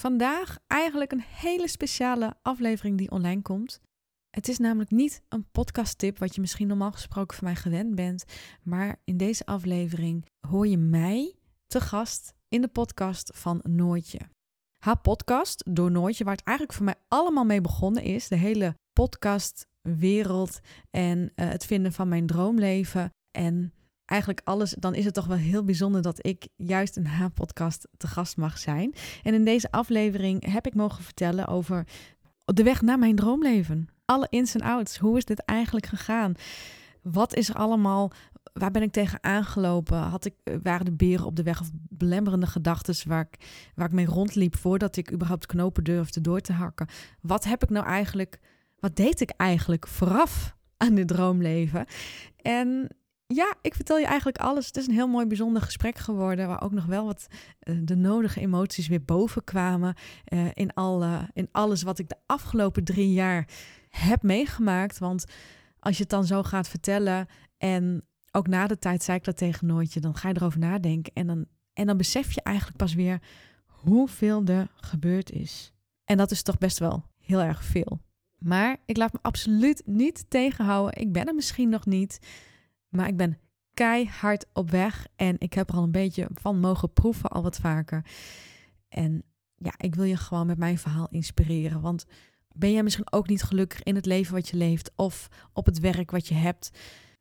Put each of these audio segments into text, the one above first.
Vandaag eigenlijk een hele speciale aflevering die online komt. Het is namelijk niet een podcasttip wat je misschien normaal gesproken van mij gewend bent, maar in deze aflevering hoor je mij te gast in de podcast van Noortje. Haar podcast door Noortje, waar het eigenlijk voor mij allemaal mee begonnen is, de hele podcastwereld en uh, het vinden van mijn droomleven en eigenlijk alles, dan is het toch wel heel bijzonder dat ik juist in haar podcast te gast mag zijn. En in deze aflevering heb ik mogen vertellen over de weg naar mijn droomleven. Alle ins en outs. Hoe is dit eigenlijk gegaan? Wat is er allemaal? Waar ben ik tegen aangelopen? Had ik, waren de beren op de weg of belemmerende gedachten waar ik, waar ik mee rondliep voordat ik überhaupt knopen durfde door te hakken? Wat heb ik nou eigenlijk, wat deed ik eigenlijk vooraf aan dit droomleven? En ja, ik vertel je eigenlijk alles. Het is een heel mooi bijzonder gesprek geworden, waar ook nog wel wat uh, de nodige emoties weer boven kwamen uh, in, al, in alles wat ik de afgelopen drie jaar heb meegemaakt. Want als je het dan zo gaat vertellen en ook na de tijd zei ik dat tegen Nooitje, dan ga je erover nadenken en dan, en dan besef je eigenlijk pas weer hoeveel er gebeurd is. En dat is toch best wel heel erg veel. Maar ik laat me absoluut niet tegenhouden. Ik ben er misschien nog niet. Maar ik ben keihard op weg en ik heb er al een beetje van mogen proeven al wat vaker. En ja, ik wil je gewoon met mijn verhaal inspireren. Want ben jij misschien ook niet gelukkig in het leven wat je leeft of op het werk wat je hebt?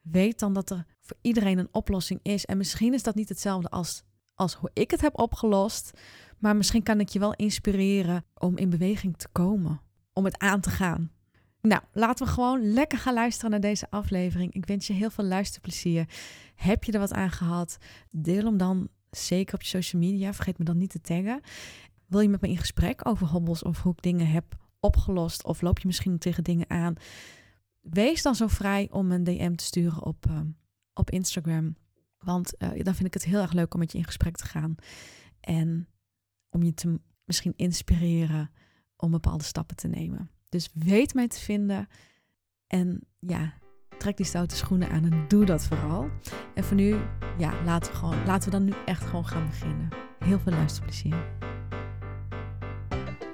Weet dan dat er voor iedereen een oplossing is. En misschien is dat niet hetzelfde als, als hoe ik het heb opgelost. Maar misschien kan ik je wel inspireren om in beweging te komen. Om het aan te gaan. Nou, laten we gewoon lekker gaan luisteren naar deze aflevering. Ik wens je heel veel luisterplezier. Heb je er wat aan gehad? Deel hem dan zeker op je social media. Vergeet me dan niet te taggen. Wil je met me in gesprek over hobbels of hoe ik dingen heb opgelost? Of loop je misschien tegen dingen aan? Wees dan zo vrij om een DM te sturen op, uh, op Instagram. Want uh, dan vind ik het heel erg leuk om met je in gesprek te gaan. En om je te misschien inspireren om bepaalde stappen te nemen. Dus weet mij te vinden. En ja, trek die stoute schoenen aan en doe dat vooral. En voor nu, ja, laten we, gewoon, laten we dan nu echt gewoon gaan beginnen. Heel veel luisterplezier.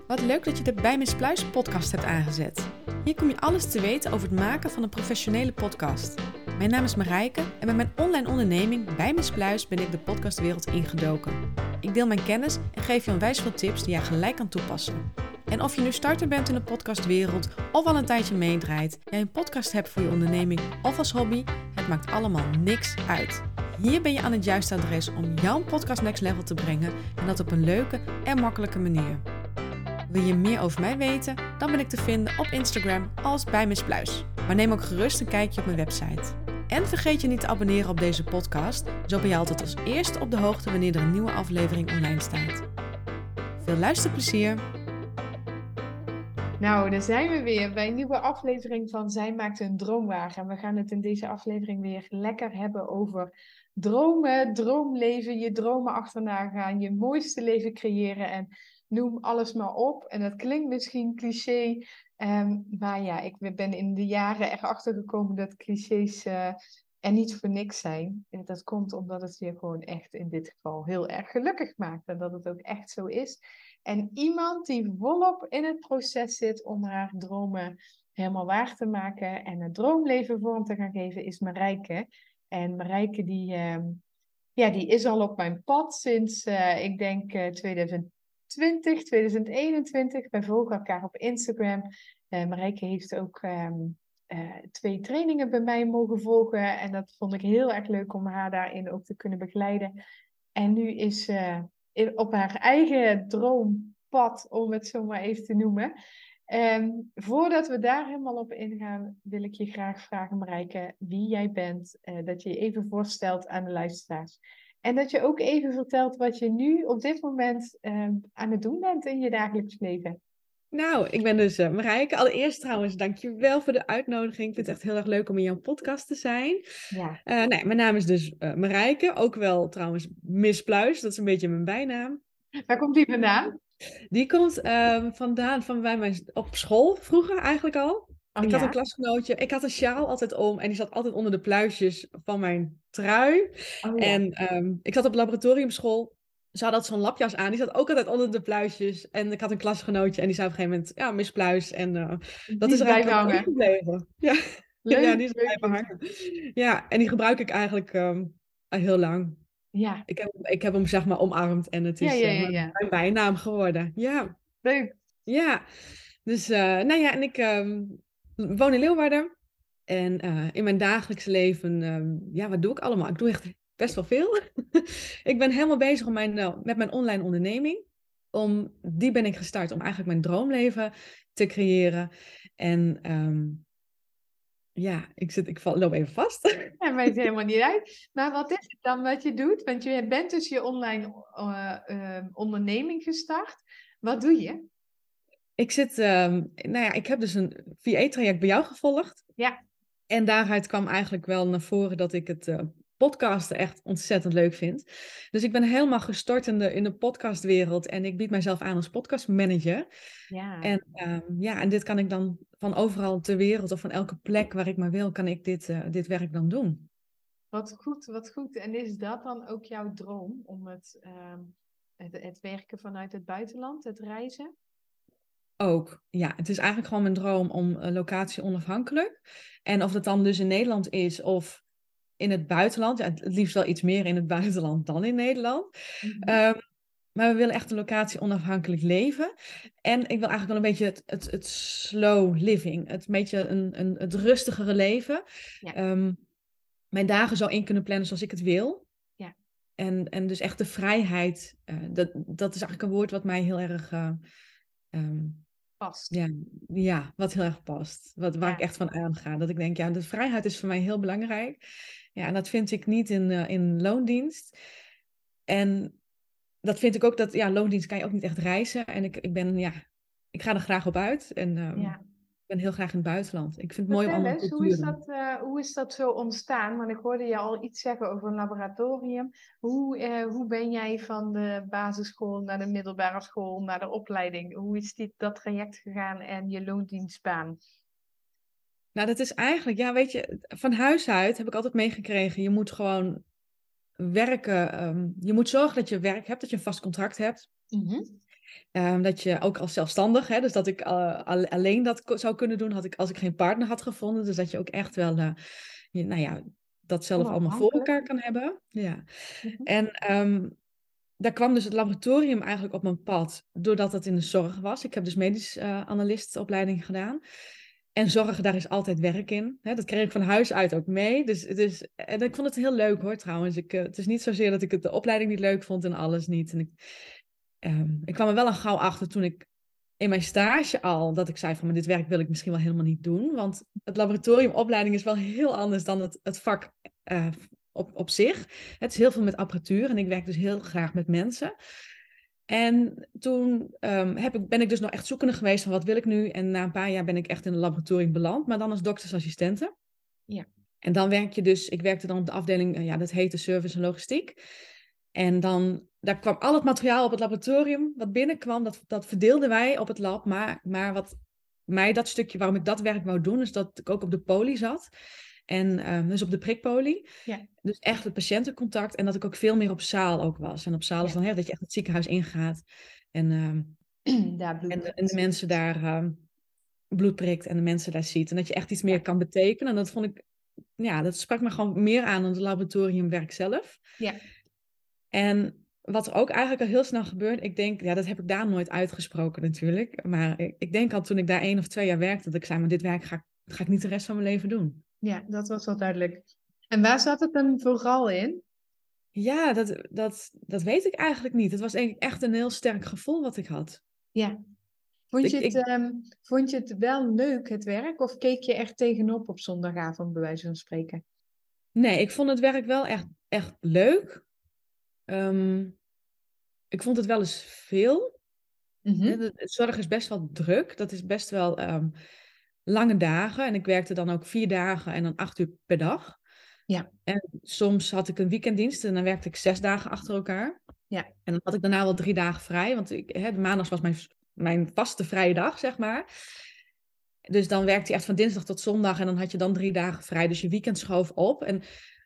Wat leuk dat je de Bij Miss Pluis podcast hebt aangezet. Hier kom je alles te weten over het maken van een professionele podcast. Mijn naam is Marijke en met mijn online onderneming Bij Miss Pluis ben ik de podcastwereld ingedoken. Ik deel mijn kennis en geef je onwijs veel tips die jij gelijk kan toepassen. En of je nu starter bent in de podcastwereld of al een tijdje meedraait, jij een podcast hebt voor je onderneming of als hobby, het maakt allemaal niks uit. Hier ben je aan het juiste adres om jouw podcast next level te brengen en dat op een leuke en makkelijke manier. Wil je meer over mij weten? Dan ben ik te vinden op Instagram als bij Miss Pluis. Maar neem ook gerust een kijkje op mijn website. En vergeet je niet te abonneren op deze podcast, zo ben je altijd als eerste op de hoogte wanneer er een nieuwe aflevering online staat. Veel luisterplezier! Nou, daar zijn we weer bij een nieuwe aflevering van Zij maakt een droomwagen. En we gaan het in deze aflevering weer lekker hebben over dromen, droomleven, je dromen achterna gaan, je mooiste leven creëren en noem alles maar op. En dat klinkt misschien cliché, um, maar ja, ik ben in de jaren erachter gekomen dat clichés uh, er niet voor niks zijn. En dat komt omdat het je gewoon echt in dit geval heel erg gelukkig maakt en dat het ook echt zo is. En iemand die volop in het proces zit om haar dromen helemaal waar te maken en een droomleven vorm te gaan geven, is Marijke. En Marijke die, uh, ja, die is al op mijn pad sinds, uh, ik denk, uh, 2020, 2021. Wij volgen elkaar op Instagram. Uh, Marijke heeft ook um, twee trainingen bij mij mogen volgen. En dat vond ik heel erg leuk om haar daarin ook te kunnen begeleiden. En nu is op haar eigen droompad, om het zo maar even te noemen. En voordat we daar helemaal op ingaan, wil ik je graag vragen, Marijke, wie jij bent. Uh, dat je je even voorstelt aan de luisteraars. En dat je ook even vertelt wat je nu op dit moment uh, aan het doen bent in je dagelijks leven. Nou, ik ben dus uh, Marijke. Allereerst trouwens, dankjewel voor de uitnodiging. Ik vind het echt heel erg leuk om in jouw podcast te zijn. Ja. Uh, nee, mijn naam is dus uh, Marijke. Ook wel trouwens Miss Pluis. Dat is een beetje mijn bijnaam. Waar komt die vandaan? Die komt ehm, vandaan van bij mij op school vroeger eigenlijk al. Oh, ik had een klasgenootje. Ik had een sjaal altijd om en die zat altijd onder de pluisjes van mijn trui. Oh, ja. En um, ik zat op laboratoriumschool ze had zo'n lapjas aan. Die zat ook altijd onder de pluisjes. En ik had een klasgenootje en die zei op een gegeven moment, ja, Miss Pluis. En uh, dat is er eigenlijk gebleven. Ja. Leuk, ja, die is blijven hangen. Ja, en die gebruik ik eigenlijk um, al heel lang. Ja. Ik heb, ik heb hem zeg maar omarmd en het is ja, ja, ja, ja. mijn bijnaam geworden. Ja. Leuk. Ja. Dus, uh, nou ja, en ik um, woon in Leeuwarden. En uh, in mijn dagelijks leven, um, ja, wat doe ik allemaal? Ik doe echt best wel veel. ik ben helemaal bezig om mijn, uh, met mijn online onderneming. Om, die ben ik gestart om eigenlijk mijn droomleven te creëren. En um, ja, ik, zit, ik val, loop even vast. Ja, weet helemaal niet uit. Maar wat is het dan wat je doet? Want je bent dus je online uh, uh, onderneming gestart. Wat doe je? Ik zit, um, nou ja, ik heb dus een VA-traject bij jou gevolgd. Ja. En daaruit kwam eigenlijk wel naar voren dat ik het uh, podcasten echt ontzettend leuk vind. Dus ik ben helemaal gestort in de, in de podcastwereld en ik bied mijzelf aan als podcastmanager. Ja. En, um, ja, en dit kan ik dan van overal ter wereld of van elke plek waar ik maar wil, kan ik dit, uh, dit werk dan doen. Wat goed, wat goed. En is dat dan ook jouw droom om het, uh, het, het werken vanuit het buitenland, het reizen? Ook, ja. Het is eigenlijk gewoon mijn droom om uh, locatie onafhankelijk. En of dat dan dus in Nederland is of in het buitenland. Ja, het liefst wel iets meer in het buitenland dan in Nederland. Mm -hmm. maar we willen echt een locatie onafhankelijk leven. En ik wil eigenlijk wel een beetje het, het, het slow living. Het beetje een, een, het rustigere leven. Ja. Um, mijn dagen zo in kunnen plannen zoals ik het wil. Ja. En, en dus echt de vrijheid. Uh, dat, dat is eigenlijk een woord wat mij heel erg... Uh, um, past. Ja, ja, wat heel erg past. Wat, waar Ja. ik echt van aanga. Dat ik denk, ja, de vrijheid is voor mij heel belangrijk. Ja, en dat vind ik niet in, uh, in loondienst. En dat vind ik ook dat, ja, loondienst kan je ook niet echt reizen. En ik, ik ben, ja, ik ga er graag op uit. En um, Ja. ik ben heel graag in het buitenland. Ik vind het mooi om eens, hoe is, dat, eh, hoe is dat zo ontstaan? Want ik hoorde je al iets zeggen over een laboratorium. Hoe, eh, hoe ben jij van de basisschool naar de middelbare school, naar de opleiding? Hoe is dit, dat traject gegaan en je loondienstbaan? Nou, dat is eigenlijk, ja, weet je, van huis uit heb ik altijd meegekregen. Je moet gewoon werken. ehm, je moet zorgen dat je werk hebt, dat je een vast contract hebt. Ehm, dat je ook als zelfstandig, hè, dus dat ik eh, al- alleen dat zou kunnen doen had ik, als ik geen partner had gevonden. Dus dat je ook echt wel, eh, je, nou ja, dat zelf allemaal voor elkaar kan hebben. Ja. Mhm. En ehm, daar kwam dus het laboratorium eigenlijk op mijn pad, doordat het in de zorg was. Ik heb dus medisch analistopleiding gedaan. En zorg, daar is altijd werk in. Dat kreeg ik van huis uit ook mee. Dus is, en ik vond het heel leuk hoor trouwens. Ik, eh, het is niet zozeer dat ik de opleiding niet leuk vond en alles niet. En ik, ehm, ik kwam er wel al gauw achter toen ik in mijn stage al, dat ik zei van maar dit werk wil ik misschien wel helemaal niet doen. Want het laboratoriumopleiding is wel heel anders dan het, het vak eh, op, op zich. Het is heel veel met apparatuur en ik werk dus heel graag met mensen. En toen ehm, heb ik, ben ik dus nog echt zoekende geweest van wat wil ik nu. En na een paar jaar ben ik echt in een laboratorium beland, maar dan als doktersassistente. Ja. En dan werk je dus, ik werkte dan op de afdeling, eh, ja, dat heette service en logistiek. En dan, daar kwam al het materiaal op het laboratorium wat binnenkwam, dat, dat verdeelden wij op het lab. Maar, maar wat mij dat stukje, waarom ik dat werk wou doen, is dat ik ook op de poli zat. En ehm, dus op de prikpolie. Ja. Dus echt het patiëntencontact. En dat ik ook veel meer op zaal ook was. En op zaal is dan hè, dat je echt het ziekenhuis ingaat. En, ehm, Daar bloed en, de, en de mensen daar ehm, bloed prikt en de mensen daar ziet. En dat je echt iets meer kan betekenen. En dat vond ik, ja, dat sprak me gewoon meer aan dan het laboratoriumwerk zelf. Ja. En wat er ook eigenlijk al heel snel gebeurt, ik denk, ja, dat heb ik daar nooit uitgesproken natuurlijk. Maar ik, ik denk al toen ik daar één of twee jaar werkte, dat ik zei, maar dit werk ga, ik- ga ik niet de rest van mijn leven doen. Ja, dat was wel duidelijk. En waar zat het dan vooral in? Ja, dat, dat, dat weet ik eigenlijk niet. Het was eigenlijk echt een heel sterk gevoel wat ik had. Ja. Vond je, het, ik- ehm, vond je het wel leuk, het werk? Of keek je echt tegenop op zondagavond, bij wijze van spreken? Nee, ik vond het werk wel echt, echt leuk. Ehm, ik vond het wel eens veel. Mhm. Zorg is best wel druk. Dat is best wel ehm, lange dagen. En ik werkte dan ook vier dagen en dan acht uur per dag. Ja. En soms had ik een weekenddienst en dan werkte ik zes dagen achter elkaar. Ja. En dan had ik daarna wel drie dagen vrij. Want ik, hè, de maandags was mijn, mijn vaste vrije dag, zeg maar. Dus dan werkte je echt van dinsdag tot zondag en dan had je dan drie dagen vrij. Dus je weekend schoof op. En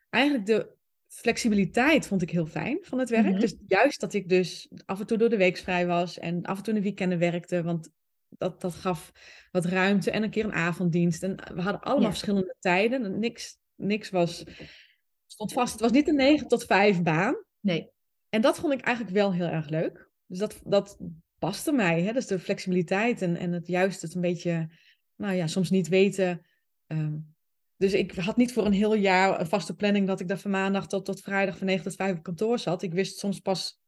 eigenlijk de flexibiliteit vond ik heel fijn van het werk. Mhm. Dus juist dat ik dus af en toe door de week vrij was en af en toe in de weekenden werkte, want dat, dat gaf wat ruimte en een keer een avonddienst. En we hadden allemaal Ja. verschillende tijden. En niks, niks was, stond vast. Het was niet een 9 tot 5 baan. Nee. En dat vond ik eigenlijk wel heel erg leuk. Dus dat, dat paste mij. Hè? Dus de flexibiliteit en, en het juist het een beetje, nou ja, soms niet weten. ehm, dus ik had niet voor een heel jaar een vaste planning dat ik daar van maandag tot, tot vrijdag van 9 tot 5 op kantoor zat. Ik wist soms pas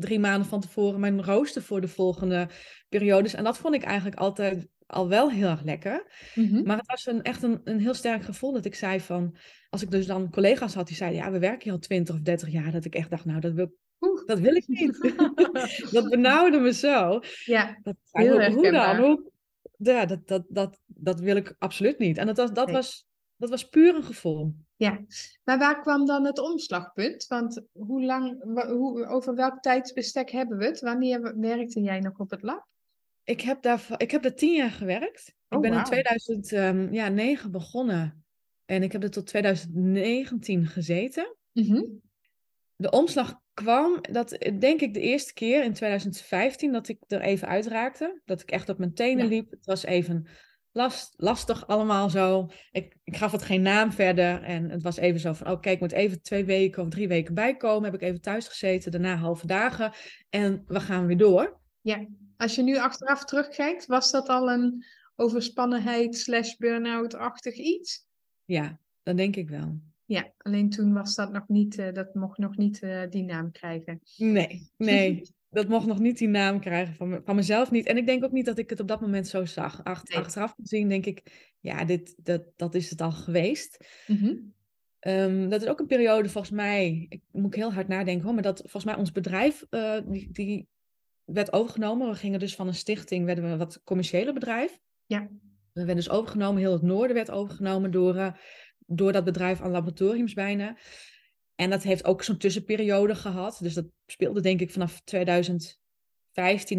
drie maanden van tevoren mijn rooster voor de volgende periodes. En dat vond ik eigenlijk altijd al wel heel erg lekker. Mhm. Maar het was een, echt een, een heel sterk gevoel dat ik zei van... Als ik dus dan collega's had die zeiden... Ja, we werken hier al 20 of 30 jaar. Dat ik echt dacht, nou, dat wil, Oeh. dat wil ik niet. dat benauwde me zo. Ja, Dat, Heel hoe, hoe dan? Hoe, ja, dat, dat, dat, dat wil ik absoluut niet. En dat was, dat Nee. was, dat was puur een gevoel. ja. Maar waar kwam dan het omslagpunt? Want hoe lang, hoe, over welk tijdsbestek hebben we het? Wanneer werkte jij nog op het lab? Ik heb daar, ik heb daar tien jaar gewerkt. Oh, ik ben in wauw. 2009 begonnen. En ik heb er tot 2019 gezeten. Mhm. De omslag kwam, dat denk ik de eerste keer in 2015 dat ik er even uitraakte. Dat ik echt op mijn tenen Ja. liep. Het was even last, lastig allemaal zo. Ik, ik gaf het geen naam verder. En het was even zo van, oké, ik moet even twee weken of drie weken bijkomen. Heb ik even thuis gezeten, daarna halve dagen. En we gaan weer door. Als je nu achteraf terugkijkt, was dat al een overspannenheid slash burn-out-achtig iets? Ja, dat denk ik wel. Ja, alleen toen was dat nog niet, eh, dat mocht nog niet eh, die naam krijgen. Nee, nee. Dat mocht nog niet die naam krijgen van, me- van mezelf niet. En ik denk ook niet dat ik het op dat moment zo zag. Ach- Nee. Achteraf gezien denk ik, ja, dit, dat, dat is het al geweest. Mhm. Ehm, dat is ook een periode volgens mij, ik moet heel hard nadenken hoor, maar dat volgens mij ons bedrijf, eh, die, die werd overgenomen. We gingen dus van een stichting, werden we een wat commerciële bedrijf. Ja. We werden dus overgenomen, heel het noorden werd overgenomen door, eh, door dat bedrijf aan laboratoriums bijna. En dat heeft ook zo'n tussenperiode gehad. Dus dat speelde denk ik vanaf 2015.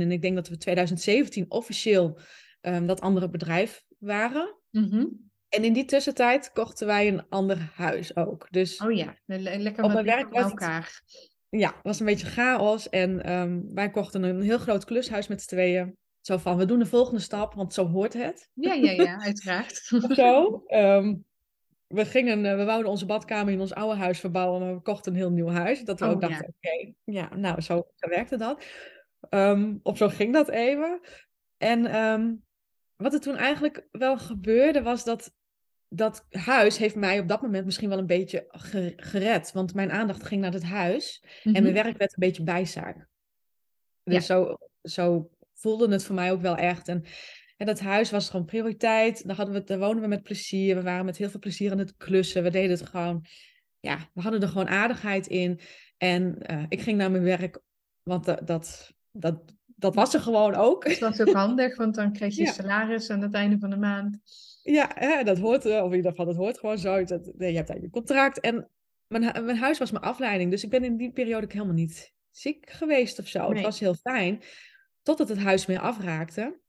En ik denk dat we 2017 officieel ehm, dat andere bedrijf waren. Mhm. En in die tussentijd kochten wij een ander huis ook. Dus Oh ja, le- le- lekker Op mijn werk bij was het- elkaar. ja, het was een beetje chaos. En ehm, wij kochten een heel groot klushuis met z'n tweeën. Zo van, we doen de volgende stap, want zo hoort het. Ja, ja, ja, uiteraard. Zo. Ehm, we, gingen, eh, we wouden onze badkamer in ons oude huis verbouwen, maar we kochten een heel nieuw huis. Dat we Oh, ook ja. dachten, oké, ja, nou, zo, werkte dat. Ehm, of zo ging dat even. En ehm, wat er toen eigenlijk wel gebeurde, was dat dat huis heeft mij op dat moment misschien wel een beetje ge- gered. Want mijn aandacht ging naar het huis. En Mhm. mijn werk werd een beetje bijzaak. Dus zo, zo voelde het voor mij ook wel echt. En, en dat huis was gewoon prioriteit. Daar, hadden we, daar woonden we met plezier. We waren met heel veel plezier aan het klussen. We deden het gewoon. Ja, we hadden er gewoon aardigheid in. En eh, ik ging naar mijn werk. Want dat, dat, dat, dat was er gewoon ook. Het was ook handig, want dan kreeg je Ja. salaris aan het einde van de maand. Ja, hè, dat hoort, eh, of in ieder geval, dat hoort gewoon zo. Dat, nee, je hebt daar je contract. En mijn, mijn huis was mijn afleiding. Dus ik ben in die periode ook helemaal niet ziek geweest of zo. Nee. Het was heel fijn. Totdat het huis meer afraakte.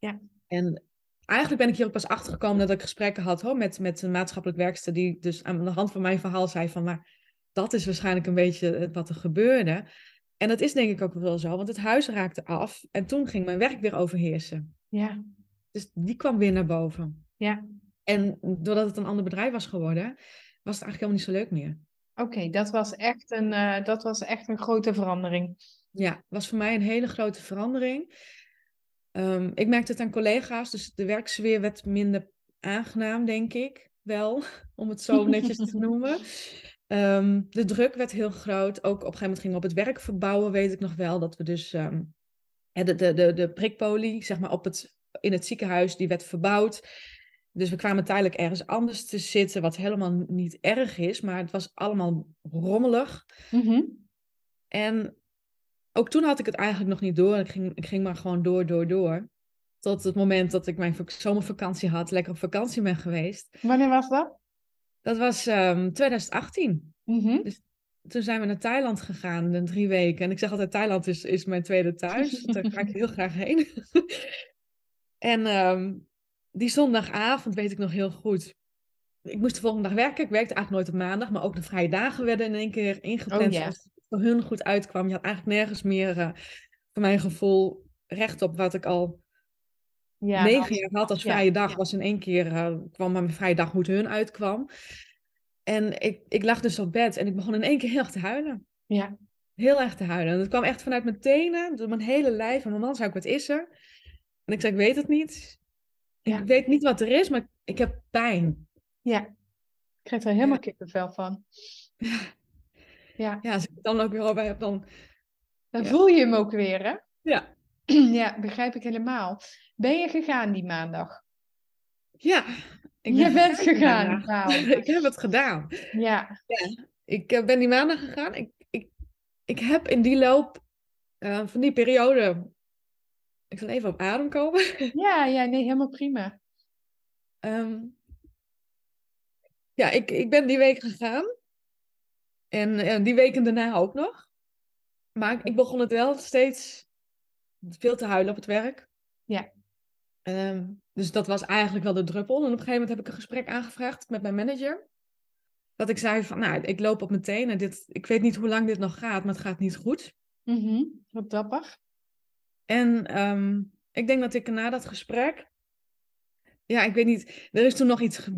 Ja. En eigenlijk ben ik hier ook pas achter gekomen dat ik gesprekken had hoor, met, met een maatschappelijk werkster. Die dus aan de hand van mijn verhaal zei van, maar dat is waarschijnlijk een beetje wat er gebeurde. En dat is denk ik ook wel zo, want het huis raakte af. En toen ging mijn werk weer overheersen. Ja, Dus die kwam weer naar boven. ja. En doordat het een ander bedrijf was geworden, was het eigenlijk helemaal niet zo leuk meer. Oké, dat was echt een, eh, dat was echt een grote verandering. Ja, was voor mij een hele grote verandering. Ehm, ik merkte het aan collega's, dus de werksfeer werd minder aangenaam, denk ik wel, om het zo netjes te noemen. Ehm, de druk werd heel groot. Ook op een gegeven moment gingen we op het werk verbouwen, weet ik nog wel. Dat we dus ehm, de, de, de, de prikpolie, zeg maar, op het, in het ziekenhuis, die werd verbouwd. Dus we kwamen tijdelijk ergens anders te zitten, wat helemaal niet erg is, maar het was allemaal rommelig. Mhm. En ook toen had ik het eigenlijk nog niet door. Ik ging, ik ging maar gewoon door, door, door. Tot het moment dat ik mijn vak- zomervakantie had, lekker op vakantie ben geweest. Wanneer was dat? Dat was ehm 2018. Mhm. Toen zijn we naar Thailand gegaan, in drie weken. En ik zeg altijd, Thailand is, is mijn tweede thuis. Daar ga ik heel graag heen. en ehm, die zondagavond weet ik nog heel goed. ik moest de volgende dag werken. Ik werkte eigenlijk nooit op maandag, maar ook de vrije dagen werden in één keer ingepland. Oh, ja. Voor hun goed uitkwam. Je had eigenlijk nergens meer, eh, voor mijn gevoel, recht op wat ik al Ja, negen jaar had als ja, vrije dag. ja. Was in één keer, eh, kwam mijn vrije dag hoe het hun uitkwam. En ik, ik lag dus op bed en ik begon in één keer heel erg te huilen. Ja, Heel erg te huilen. En het kwam echt vanuit mijn tenen, door mijn hele lijf. En mijn man zei ook, wat is er? En ik zei, ik weet het niet. Ja. Ik weet niet wat er is, maar ik heb pijn. ja. Ik krijg er helemaal kippenvel van. Ja, Ja, als ik het dan ook weer over heb, dan... dan Ja. voel je hem ook weer, hè? Ja, Ja, begrijp ik helemaal. Ben je gegaan die maandag? ja. Ik Je ben bent gegaan. ik heb het gedaan. Ja, Ik eh, ben die maandag gegaan. Ik, ik, ik heb in die loop eh, van die periode... Ik zal even op adem komen. ja, ja, nee, helemaal prima. Ehm, ja, ik, ik ben die week gegaan. En eh, die weken daarna ook nog. Maar ik, begon het wel steeds veel te huilen op het werk. Ja. Ehm, dus dat was eigenlijk wel de druppel. En op een gegeven moment heb ik een gesprek aangevraagd met mijn manager. Dat ik zei van, nou, ik loop op mijn tenen. Dit, ik weet niet hoe lang dit nog gaat, maar het gaat niet goed. Mhm, Wat dapper. En ehm, ik denk dat ik na dat gesprek. Ja, ik weet niet. Er is toen nog iets.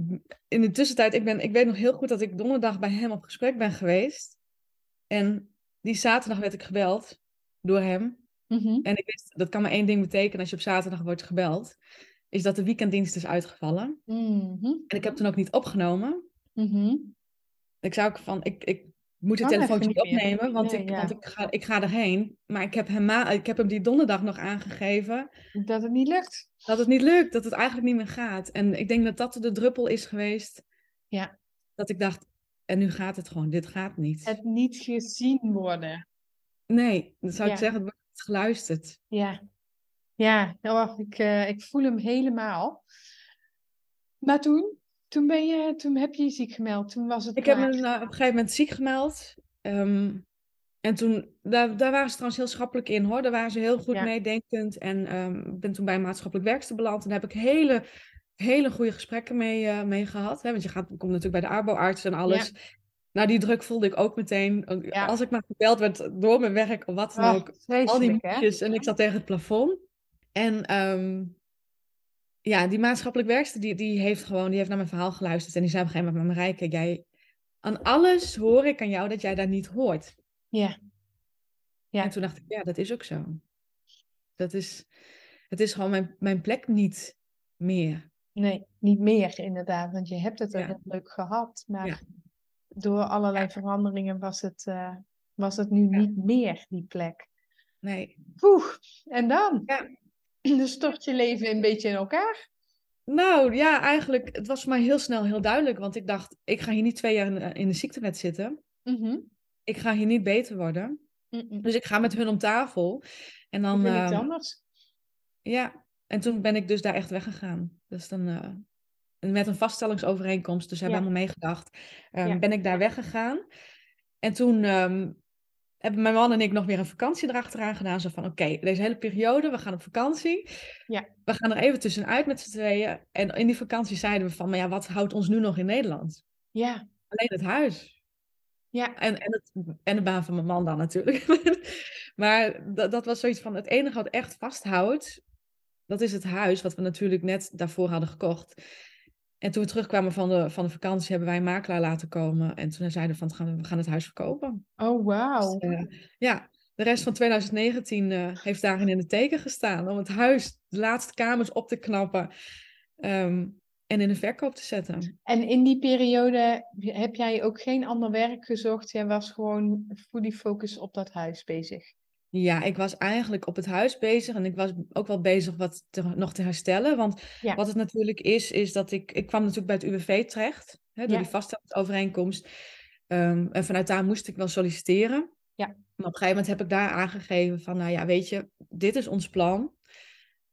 In de tussentijd, ik, ben, ik weet nog heel goed dat ik donderdag bij hem op gesprek ben geweest. En die zaterdag werd ik gebeld door hem. Mhm. En ik wist, dat kan maar één ding betekenen als je op zaterdag wordt gebeld. Is dat de weekenddienst is uitgevallen. Mhm, En ik heb toen ook niet opgenomen. mhm. Ik zou ook van, ik, ik moet het Kan telefoontje niet meer. opnemen, want, Nee, ik, ja. want ik, ga, ik ga erheen. Maar ik heb, hem ik heb hem die donderdag nog aangegeven. Dat het niet lukt. dat het niet lukt, dat het eigenlijk niet meer gaat. En ik denk dat dat de druppel is geweest. Ja. Dat ik dacht, en nu gaat het gewoon, dit gaat niet. Het niet gezien worden. Nee, dan zou ik zeggen, het wordt niet geluisterd. Ja, ja oh, ik, eh, ik voel hem helemaal. Maar toen, toen, ben je, toen heb je je ziek gemeld. Toen was het Ik heb me nou, op een gegeven moment ziek gemeld. Ehm, en toen, daar, daar waren ze trouwens heel schappelijk in hoor. Daar waren ze heel goed Ja. meedenkend. En ehm, ben toen bij een maatschappelijk werkster beland. En daar heb ik hele, hele goede gesprekken mee, eh, mee gehad. Hè? Want je gaat, komt natuurlijk bij de arboarts en alles. Nou, die druk voelde ik ook meteen. Ja. Als ik maar gebeld werd door mijn werk of wat dan Oh, ook. Al die moedjes en ik zat tegen het plafond. En ehm, ja, die maatschappelijk werkster, die, die heeft gewoon, die heeft naar mijn verhaal geluisterd. En die zei op een gegeven moment, Marijke, jij, aan alles hoor ik aan jou dat jij daar niet hoort. Ja. Ja. En toen dacht ik, ja, dat is ook zo. Dat is, het is gewoon mijn, mijn plek niet meer. Nee, niet meer inderdaad. Want je hebt het er Ja. heel leuk gehad. Maar Ja. door allerlei veranderingen was het, eh, was het nu niet meer, die plek. Nee. Oeh, en dan? Ja. Dus stort je leven een beetje in elkaar. Nou ja, eigenlijk, het was voor mij heel snel heel duidelijk. Want ik dacht, ik ga hier niet twee jaar in, in de ziektewet zitten. Mhm. Ik ga hier niet beter worden. Dus ik ga met hun om tafel. En dan, iets ehm, anders? ja, en toen ben ik dus daar echt weggegaan. Dus dan eh, met een vaststellingsovereenkomst, dus hebben Ja. allemaal meegedacht, ehm, Ja. ben ik daar weggegaan. En toen ehm, hebben mijn man en ik nog weer een vakantie erachteraan gedaan. Zo van, oké, deze hele periode, we gaan op vakantie. Ja. We gaan er even tussenuit met z'n tweeën. En in die vakantie zeiden we van, maar ja, wat houdt ons nu nog in Nederland? Ja, Alleen het huis. ja, En, en, het, en de baan van mijn man dan natuurlijk. maar dat, dat was zoiets van, het enige wat echt vasthoudt, dat is het huis, wat we natuurlijk net daarvoor hadden gekocht. En toen we terugkwamen van de, van de vakantie, hebben wij een makelaar laten komen. En toen zeiden we van, gaan we, gaan het huis verkopen. oh wauw. Dus, eh, ja, de rest van 2019 eh, heeft daarin in de teken gestaan. Om het huis, de laatste kamers op te knappen. ehm, en in de verkoop te zetten. En in die periode heb jij ook geen ander werk gezocht? Jij was gewoon fully focus op dat huis bezig. Ja, ik was eigenlijk op het huis bezig en ik was ook wel bezig wat te- nog te herstellen. Want Ja. wat het natuurlijk is, is dat ik, ik kwam natuurlijk bij het UWV terecht, hè, door Ja. die vaststellingsovereenkomst. Ehm, en vanuit daar moest ik wel solliciteren. Ja. Maar op een gegeven moment heb ik daar aangegeven van, nou ja, weet je, dit is ons plan.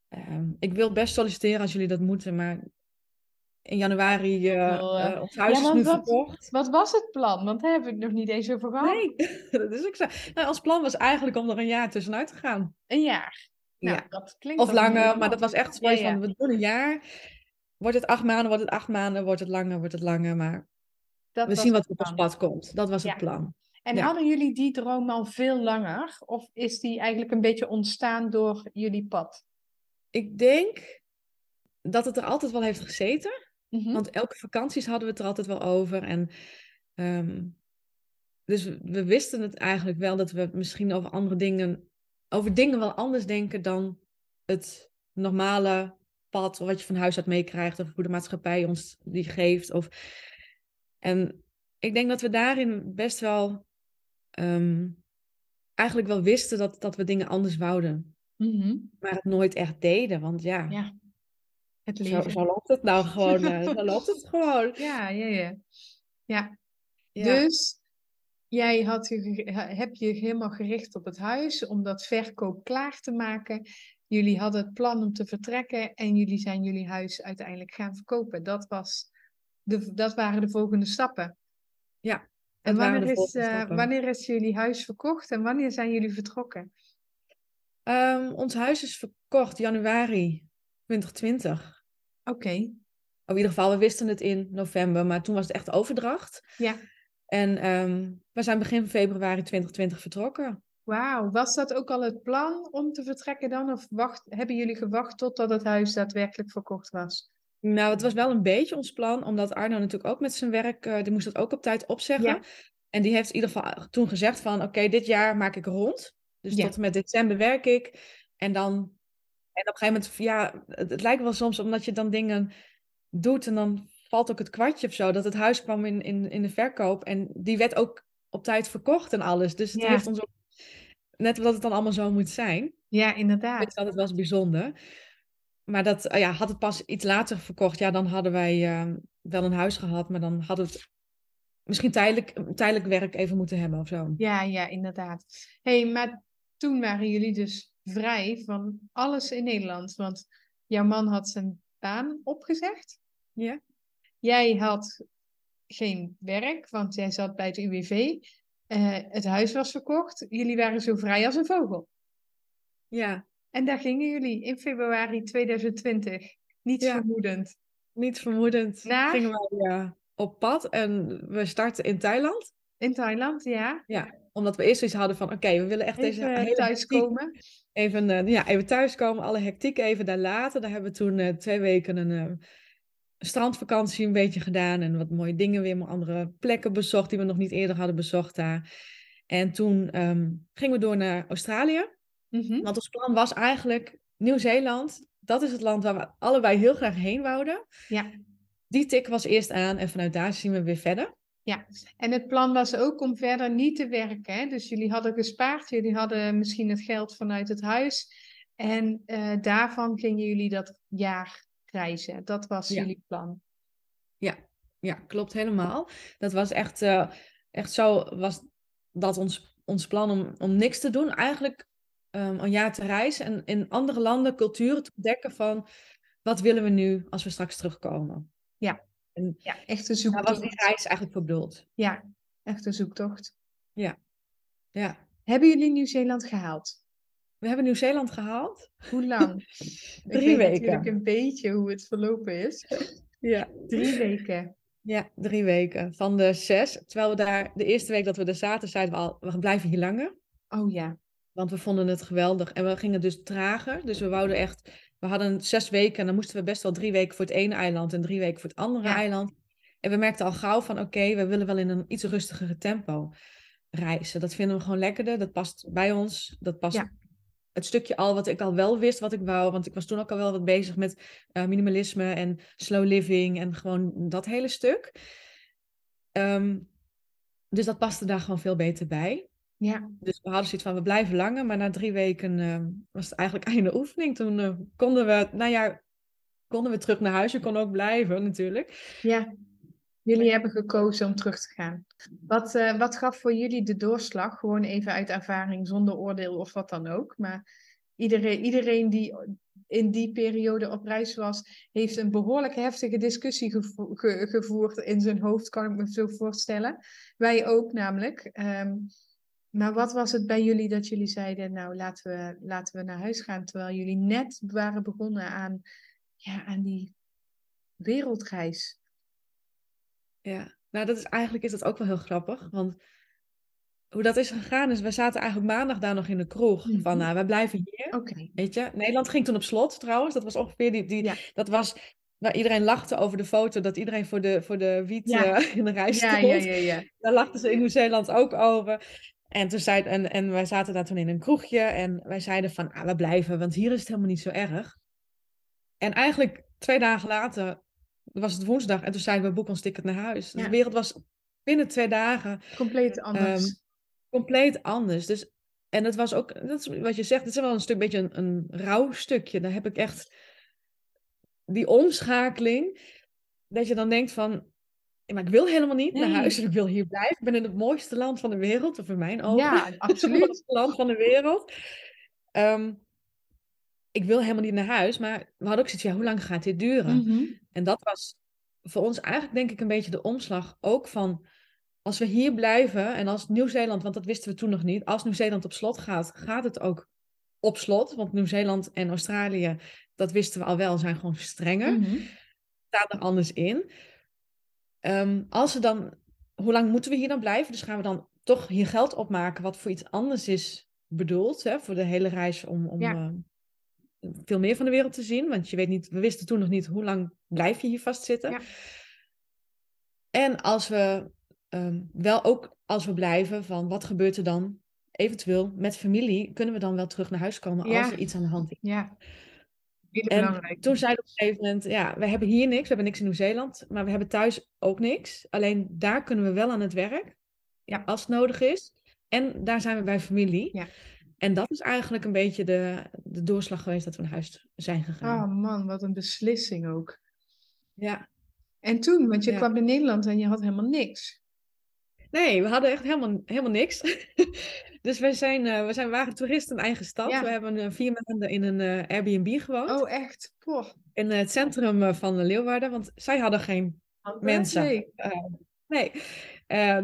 Ehm, ik wil best solliciteren als jullie dat moeten, maar in januari, uh, ons huis ja, is nu wat- verkocht. Wat was het plan? Want daar hebben we het nog niet eens over gehad. Nee, dat is ook zo. Nou, ons plan was eigenlijk om er een jaar tussenuit te gaan. Een jaar. Nou, Ja. dat klinkt Of langer, lang. maar dat was echt Ja, zoiets ja. van, we doen een jaar. wordt het acht maanden, wordt het acht maanden, wordt het langer, wordt het langer. Maar Dat we zien wat er op ons pad komt. Dat was het plan. En hadden jullie die droom al veel langer? Of is die eigenlijk een beetje ontstaan door jullie pad? Ik denk dat het er altijd wel heeft gezeten. Mhm. Want elke vakanties hadden we het er altijd wel over. En, ehm, dus we, wisten het eigenlijk wel dat we misschien over andere dingen, over dingen wel anders denken dan het normale pad wat je van huis uit meekrijgt of hoe de maatschappij ons die geeft. Of... En ik denk dat we daarin best wel ehm, eigenlijk wel wisten dat, dat we dingen anders wouden. Mhm. Maar het nooit echt deden. Want ja, Ja, het zo, leven. zo loopt het nou gewoon. eh, zo loopt het gewoon. Ja, ja, ja. Ja, Ja. dus jij had je, heb je helemaal gericht op het huis om dat verkoop klaar te maken. Jullie hadden het plan om te vertrekken en jullie zijn jullie huis uiteindelijk gaan verkopen. Dat, was de, dat waren de volgende stappen. Ja, En wanneer is, eh, wanneer is jullie huis verkocht en wanneer zijn jullie vertrokken? Ehm, ons huis is verkocht januari 2020. Oké, Of in ieder geval, we wisten het in november, maar toen was het echt overdracht. ja. En ehm, we zijn begin februari 2020 vertrokken. Wauw, was dat ook al het plan om te vertrekken dan? Of wacht, hebben jullie gewacht totdat het huis daadwerkelijk verkocht was? Nou, het was wel een beetje ons plan, omdat Arno natuurlijk ook met zijn werk, eh, die moest dat ook op tijd opzeggen. Ja. En die heeft in ieder geval toen gezegd van, oké, dit jaar maak ik rond. Dus Ja. tot en met december werk ik. En dan, en op een gegeven moment, ja, het, het lijkt wel soms omdat je dan dingen doet en dan valt ook het kwartje of zo, dat het huis kwam in, in, in de verkoop en die werd ook op tijd verkocht en alles. Dus het Ja. heeft ons ook, net omdat het dan allemaal zo moet zijn. Ja, Ik inderdaad. vind dat het wel eens bijzonder. Maar dat, eh, ja, had het pas iets later verkocht, ja, dan hadden wij eh, wel een huis gehad, maar dan we het misschien tijdelijk, tijdelijk werk even moeten hebben of zo. Ja, ja, inderdaad. hey, maar toen waren jullie dus vrij van alles in Nederland. Want jouw man had zijn baan opgezegd. Ja. Jij had geen werk, want jij zat bij het UWV. Eh, het huis was verkocht. Jullie waren zo vrij als een vogel. Ja, En daar gingen jullie in februari 2020. Niets Ja. vermoedend. niet vermoedend Naar? gingen wij eh, op pad en we starten in Thailand. In Thailand, ja. Omdat we eerst iets hadden van, oké, we willen echt deze hele thuiskomen. even, eh, ja, even thuiskomen, alle hectiek even daar laten. Daar hebben we toen eh, twee weken een eh, strandvakantie een beetje gedaan en wat mooie dingen weer, maar andere plekken bezocht die we nog niet eerder hadden bezocht daar. En toen ehm, gingen we door naar Australië. Mhm. Want ons plan was eigenlijk Nieuw-Zeeland. Dat is het land waar we allebei heel graag heen wouden. Ja. Die tik was eerst aan en vanuit daar zien we weer verder. En het plan was ook om verder niet te werken. Hè? Dus jullie hadden gespaard, jullie hadden misschien het geld vanuit het huis. En eh, daarvan gingen jullie dat jaar reizen. Dat was Ja. jullie plan. Ja, klopt helemaal. Dat was echt, eh, echt zo, was dat ons, ons plan om, om niks te doen. Eigenlijk ehm, een jaar te reizen en in andere landen culturen te ontdekken van wat willen we nu als we straks terugkomen. Ja. En Ja, echt een daar zoektocht. was die reis eigenlijk voor bedoeld. Ja, echt een zoektocht. Ja. Hebben jullie Nieuw-Zeeland gehaald? We hebben Nieuw-Zeeland gehaald. Hoe lang? Ik Drie weet weken. natuurlijk een beetje hoe het verlopen is. Ja. Drie weken. Ja, drie weken. Van de zes. Terwijl we daar, de eerste week dat we er zaten, zeiden we al, we blijven hier langer. Oh ja. Want we vonden het geweldig. En we gingen dus trager. Dus we wouden echt, we hadden zes weken en dan moesten we best wel drie weken voor het ene eiland en drie weken voor het andere Ja. eiland. En we merkten al gauw van, oké, we willen wel in een iets rustigere tempo reizen. Dat vinden we gewoon lekkerder. Dat past bij ons. Dat past Ja. het stukje al wat ik al wel wist wat ik wou. Want ik was toen ook al wel wat bezig met eh, minimalisme en slow living en gewoon dat hele stuk. Ehm, dus dat paste daar gewoon veel beter bij. Ja. Dus we hadden zoiets van, we blijven langer. Maar na drie weken eh, was het eigenlijk einde oefening. Toen eh, konden we, nou ja, konden we terug naar huis. Je kon ook blijven natuurlijk. Ja. Jullie hebben gekozen om terug te gaan. Wat, eh, wat gaf voor jullie de doorslag? Gewoon even uit ervaring, zonder oordeel of wat dan ook. Maar iedereen, iedereen die in die periode op reis was, heeft een behoorlijk heftige discussie gevo- ge- gevoerd in zijn hoofd, kan ik me zo voorstellen. Wij ook namelijk. Ehm, maar wat was het bij jullie dat jullie zeiden, nou laten we, laten we naar huis gaan, terwijl jullie net waren begonnen aan, ja, aan die wereldreis? Ja, nou dat is eigenlijk is dat ook wel heel grappig. Want hoe dat is gegaan is, we zaten eigenlijk maandag daar nog in de kroeg. Van, Mhm. nou, wij blijven hier. Weet je, Nederland ging toen op slot trouwens. Dat was ongeveer die, die Ja. dat was, nou, iedereen lachte over de foto dat iedereen voor de, voor de wiet Ja. eh, in de rij stond. Ja, ja, ja, ja. Daar lachten ze in Nieuw-Zeeland ook over. En, toen zei, en, en wij zaten daar toen in een kroegje en wij zeiden van, ah, we blijven, want hier is het helemaal niet zo erg. En eigenlijk twee dagen later was het woensdag en toen zeiden we, boek ons ticket naar huis. Dus Ja. de wereld was binnen twee dagen Compleet anders. Ehm, compleet anders. Dus, en het was ook, dat is wat je zegt, het is wel een stuk beetje een, een rauw stukje. Daar heb ik echt die omschakeling, dat je dan denkt van, maar ik wil helemaal niet naar huis ik wil hier blijven. Ik ben in het mooiste land van de wereld, of in mijn ogen. ja, Het mooiste land van de wereld. Ehm, ik wil helemaal niet naar huis, maar we hadden ook zoiets ja, hoe lang gaat dit duren? Mhm. En dat was voor ons eigenlijk denk ik een beetje de omslag ook van als we hier blijven en als Nieuw-Zeeland, want dat wisten we toen nog niet, als Nieuw-Zeeland op slot gaat, gaat het ook op slot. Want Nieuw-Zeeland en Australië, dat wisten we al wel, zijn gewoon strenger. Mhm. Staat er anders in. Ehm, als we dan, hoe lang moeten we hier dan blijven? Dus gaan we dan toch hier geld opmaken wat voor iets anders is bedoeld, hè, voor de hele reis om, om Ja. ehm, veel meer van de wereld te zien. Want je weet niet, we wisten toen nog niet hoe lang blijf je hier vastzitten. Ja. En als we ehm, wel ook als we blijven van wat gebeurt er dan eventueel met familie, kunnen we dan wel terug naar huis komen Ja. als er iets aan de hand is. Ja. En belangrijk. toen zeiden we op een gegeven moment, ja, we hebben hier niks, we hebben niks in Nieuw-Zeeland, maar we hebben thuis ook niks. Alleen daar kunnen we wel aan het werk, Ja. als het nodig is. En daar zijn we bij familie. Ja. En dat is eigenlijk een beetje de, de doorslag geweest dat we naar huis zijn gegaan. Oh man, wat een beslissing ook. Ja. En toen, want je Ja. kwam in Nederland en je had helemaal niks. Nee, we hadden echt helemaal, helemaal niks. dus wij zijn, eh, we zijn, waren toeristen in eigen stad. Ja. We hebben vier maanden in een eh, Airbnb gewoond. Oh, echt? Poh. In het centrum eh, van Leeuwarden. Want zij hadden geen mensen. Nee. Nee.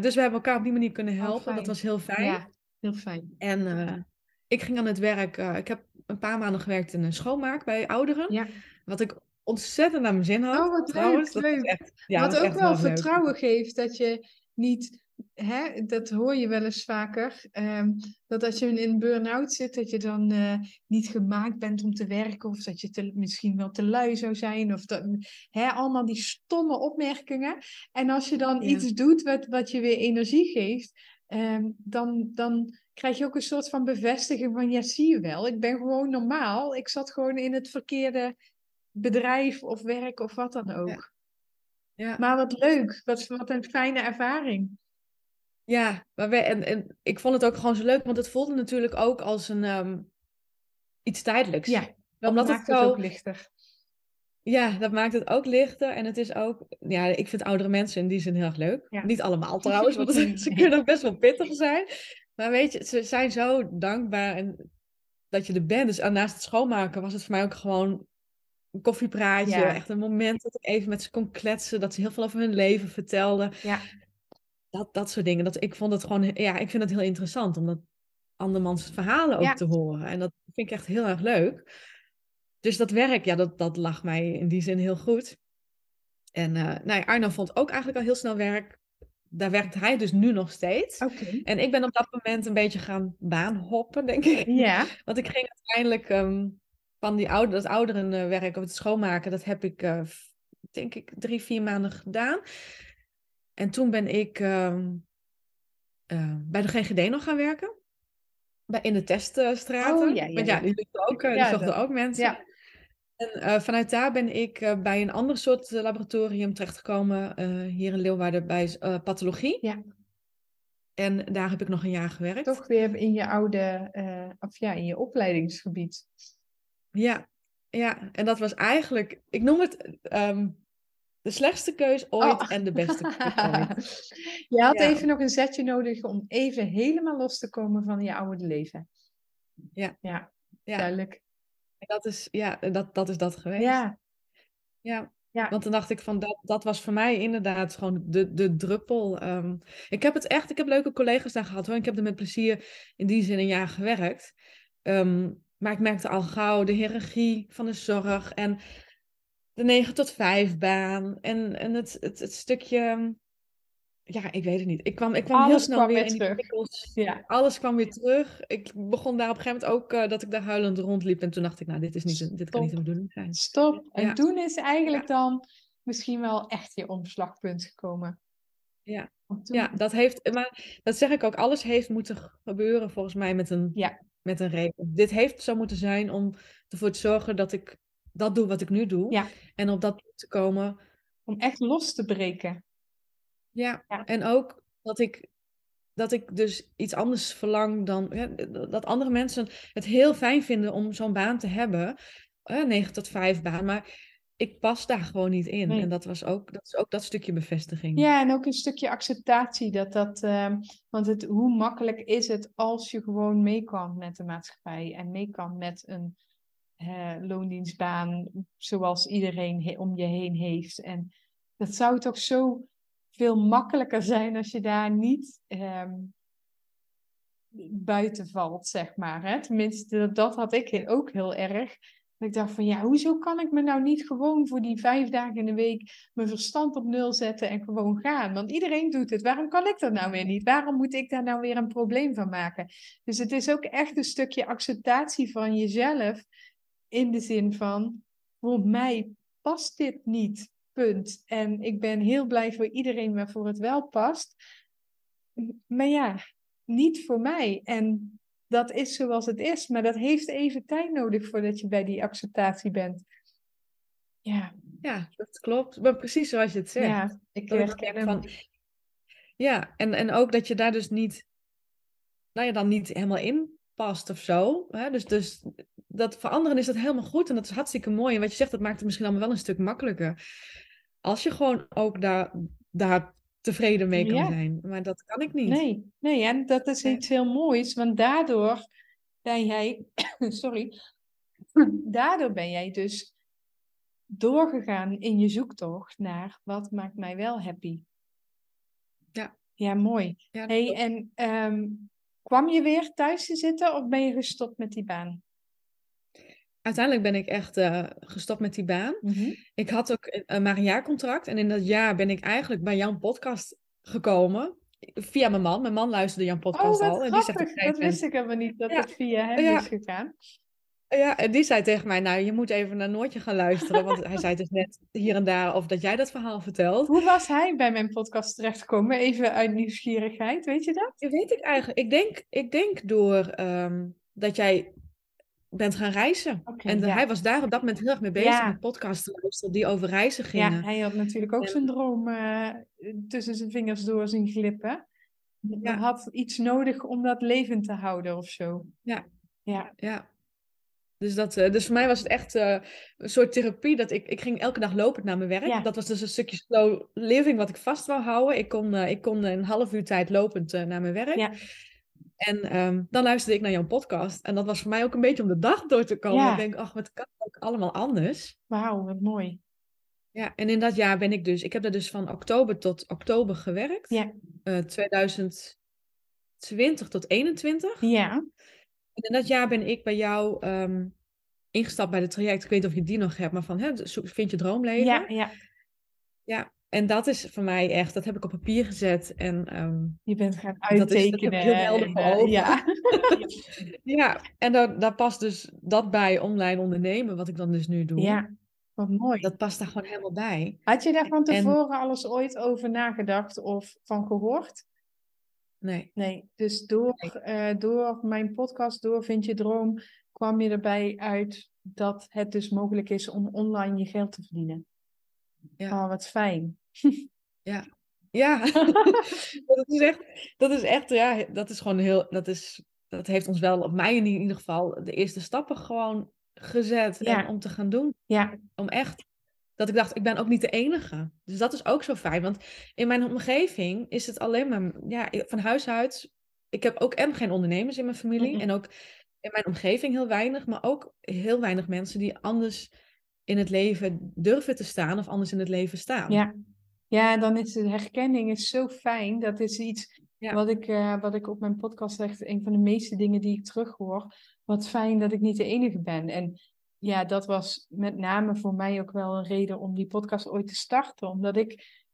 Dus we hebben elkaar op die manier kunnen helpen. fijn. dat was heel fijn. Ja, heel fijn. En ik ging aan het werk. ik heb een paar maanden gewerkt in een schoonmaak bij ouderen. Ja. Wat ik ontzettend naar mijn zin had. Oh, wat trouwens. leuk, Dat was leuk. echt, ja, Wat ook wel leuk. vertrouwen geeft dat je niet, hè, dat hoor je wel eens vaker, ehm, dat als je in een burn-out zit, dat je dan eh, niet gemaakt bent om te werken, of dat je te- misschien wel te lui zou zijn, of dat, hè, allemaal die stomme opmerkingen. En als je dan Ja. iets doet wat, wat je weer energie geeft, ehm, dan, dan krijg je ook een soort van bevestiging van, ja, zie je wel, ik ben gewoon normaal. Ik zat gewoon in het verkeerde bedrijf of werk of wat dan ook. Ja. Maar wat leuk, wat, wat een fijne ervaring. Ja, maar wij, en, en ik vond het ook gewoon zo leuk, want het voelde natuurlijk ook als een ehm, iets tijdelijks. Ja, dat Omdat het maakt het zo- ook lichter. Ja, dat maakt het ook lichter. En het is ook, ja, ik vind oudere mensen in die zin heel erg leuk. Ja. Niet allemaal trouwens, want ze kunnen ook best wel pittig zijn. Maar weet je, ze zijn zo dankbaar en dat je er bent. Dus naast het schoonmaken was het voor mij ook gewoon een koffiepraatje. Ja. Echt een moment dat ik even met ze kon kletsen. Dat ze heel veel over hun leven vertelden. Ja. Dat, dat soort dingen. Dat, ik vond het gewoon, ja, ik vind het heel interessant om dat andermans verhalen ook Ja. te horen. En dat vind ik echt heel erg leuk. Dus dat werk, ja, dat, dat lag mij in die zin heel goed. En eh nou ja, Arno vond ook eigenlijk al heel snel werk. Daar werkt hij dus nu nog steeds. En ik ben op dat moment een beetje gaan baanhoppen, denk ik. Ja. Want ik ging uiteindelijk ehm, van die ouder, dat ouderenwerk of het schoonmaken, dat heb ik, eh, denk ik, drie, vier maanden gedaan. En toen ben ik ehm, eh, bij de GGD nog gaan werken. Bij, in de teststraten. Oh, ja, ja, Want ja, die zochten ook, eh, die ook mensen. Ja. En eh, vanuit daar ben ik bij een ander soort laboratorium terechtgekomen, hier in Leeuwarden, bij pathologie. Ja. En daar heb ik nog een jaar gewerkt. Toch weer in je oude, of ja, in je opleidingsgebied. Ja, ja, en dat was eigenlijk, ik noem het ehm, de slechtste keus ooit Oh. en de beste keus ooit. je had Ja. even nog een zetje nodig om even helemaal los te komen van je oude leven. Ja. Ja, Ja, duidelijk. dat is, ja, dat, dat is dat geweest. Ja, Ja. Ja. Want toen dacht ik van, dat, dat was voor mij inderdaad gewoon de, de druppel. ehm. ik heb het echt, ik heb leuke collega's daar gehad hoor. Ik heb er met plezier in die zin een jaar gewerkt. Ehm, maar ik merkte al gauw de hiërarchie van de zorg. En de 9 tot 5 baan en, en het, het, het stukje ja, ik weet het niet. Ik kwam, ik kwam heel snel kwam weer weer in terug. Ja. Alles kwam weer terug. Ik begon daar op een gegeven moment ook eh, dat ik daar huilend rondliep. En toen dacht ik, nou, dit, is niet, dit kan niet de bedoeling zijn. Stop. En toen is eigenlijk dan misschien wel echt je omslagpunt gekomen. Ja. Ja, dat heeft, maar dat zeg ik ook, alles heeft moeten gebeuren volgens mij met een, Ja. met een reden. Dit heeft zo moeten zijn om ervoor te zorgen dat ik dat doe wat ik nu doe. Ja. En op dat punt te komen. Om echt los te breken. Ja. Ja. En ook dat ik, dat ik dus iets anders verlang dan, ja, dat andere mensen het heel fijn vinden om zo'n baan te hebben. eh 9 tot 5 baan, maar ik pas daar gewoon niet in. Nee. En dat was ook, dat is ook dat stukje bevestiging. Ja, en ook een stukje acceptatie. Dat dat, ehm, want het, hoe makkelijk is het als je gewoon mee kan met de maatschappij en mee kan met een eh, loondienstbaan zoals iedereen om je heen heeft. En dat zou toch zo veel makkelijker zijn als je daar niet ehm, buiten valt, zeg maar. Hè? Tenminste, dat, had ik ook heel erg. Ik dacht van ja, hoezo kan ik me nou niet gewoon voor die vijf dagen in de week mijn verstand op nul zetten en gewoon gaan? Want iedereen doet het. Waarom kan ik dat nou weer niet? Waarom moet ik daar nou weer een probleem van maken? Dus het is ook echt een stukje acceptatie van jezelf. In de zin van, voor mij past dit niet. Punt. En ik ben heel blij voor iedereen waarvoor het wel past. Maar ja, niet voor mij. En dat is zoals het is. Maar dat heeft even tijd nodig voordat je bij die acceptatie bent. Ja, Ja, dat klopt. Maar precies zoals je het zegt. ja ik herken van, ja, en, en ook dat je daar dus niet, nou ja, dan niet helemaal in past of zo. Hè? Dus, dus dat voor anderen is dat helemaal goed en dat is hartstikke mooi. En wat je zegt, dat maakt het misschien allemaal wel een stuk makkelijker. Als je gewoon ook daar, daar tevreden mee kan Ja. zijn. Maar dat kan ik niet. Nee, nee, en dat is iets heel moois, want daardoor ben jij, sorry, daardoor ben jij dus doorgegaan in je zoektocht naar wat maakt mij wel happy. Ja. Ja, mooi. Ja, Hey, en ehm, kwam je weer thuis te zitten of ben je gestopt met die baan? Uiteindelijk ben ik echt eh, gestopt met die baan. Ik had ook een, maar een jaarcontract. En in dat jaar ben ik eigenlijk bij jouw podcast gekomen. Via mijn man. Mijn man luisterde jouw Oh, podcast wat al. En die zegt Dat wist ik helemaal niet, dat Ja. het via hem Ja. is gegaan. Ja, en die zei tegen mij, nou, je moet even naar Noortje gaan luisteren. Want hij zei dus net hier en daar of dat jij dat verhaal vertelt. Hoe was hij bij mijn podcast terechtgekomen? Even uit nieuwsgierigheid, weet je dat? Dat weet ik eigenlijk. Ik denk, ik denk door ehm, dat jij bent gaan reizen. En ja. hij was daar op dat moment heel erg mee bezig Ja. met podcasts te luisteren die over reizen Ja, gingen. hij had natuurlijk ook En- zijn droom eh, tussen zijn vingers door zien glippen. Hij Ja. had iets nodig om dat levend te houden of zo. Ja. Ja, Ja. Dus, dat, eh, dus voor mij was het echt eh, een soort therapie. Dat ik, ik ging elke dag lopend naar mijn werk. Ja. Dat was dus een stukje slow living wat ik vast wou houden. Ik kon, ik kon een half uur tijd lopend naar mijn werk. Ja. En ehm, dan luisterde ik naar jouw podcast. En dat was voor mij ook een beetje om de dag door te komen. Ja. Ik denk, ach, wat kan ook allemaal anders. wauw, wat mooi. Ja, en in dat jaar ben ik dus... Ik heb daar dus van oktober tot oktober gewerkt. Ja. Eh, 2020 tot 21. Ja, En in dat jaar ben ik bij jou ehm, ingestapt bij de traject. Ik weet niet of je die nog hebt, maar van hè, vind je droomleven. ja, ja. Ja, en dat is voor mij echt, dat heb ik op papier gezet. En ehm, Je bent gaan Dat is- dat uittekenen. heel helder ogen. ja. ja, en daar, daar past dus dat bij online ondernemen, wat ik dan dus nu doe. ja, wat mooi. Dat past daar gewoon helemaal bij. Had je daar van en- tevoren alles ooit over nagedacht of van gehoord? Nee, Nee, dus door, eh, door mijn podcast, door Vind je Droom, kwam je erbij uit dat het dus mogelijk is om online je geld te verdienen. Ja. Oh, wat fijn. ja, dat is echt, dat is echt, ja, dat is gewoon heel, dat is, dat heeft ons wel, op mij in ieder geval, de eerste stappen gewoon gezet Ja. en om te gaan doen. Ja, Om echt, dat ik dacht, ik ben ook niet de enige. Dus dat is ook zo fijn, want in mijn omgeving is het alleen maar, ja, van huis uit, ik heb ook en geen ondernemers in mijn familie Mhm. en ook in mijn omgeving heel weinig, maar ook heel weinig mensen die anders in het leven durven te staan of anders in het leven staan. ja. Ja, dan is de herkenning is zo fijn. Dat is iets Ja. wat, ik, eh, wat ik op mijn podcast zeg, een van de meeste dingen die ik terughoor. Wat fijn dat ik niet de enige ben. En ja, dat was met name voor mij ook wel een reden om die podcast ooit te starten. Omdat ik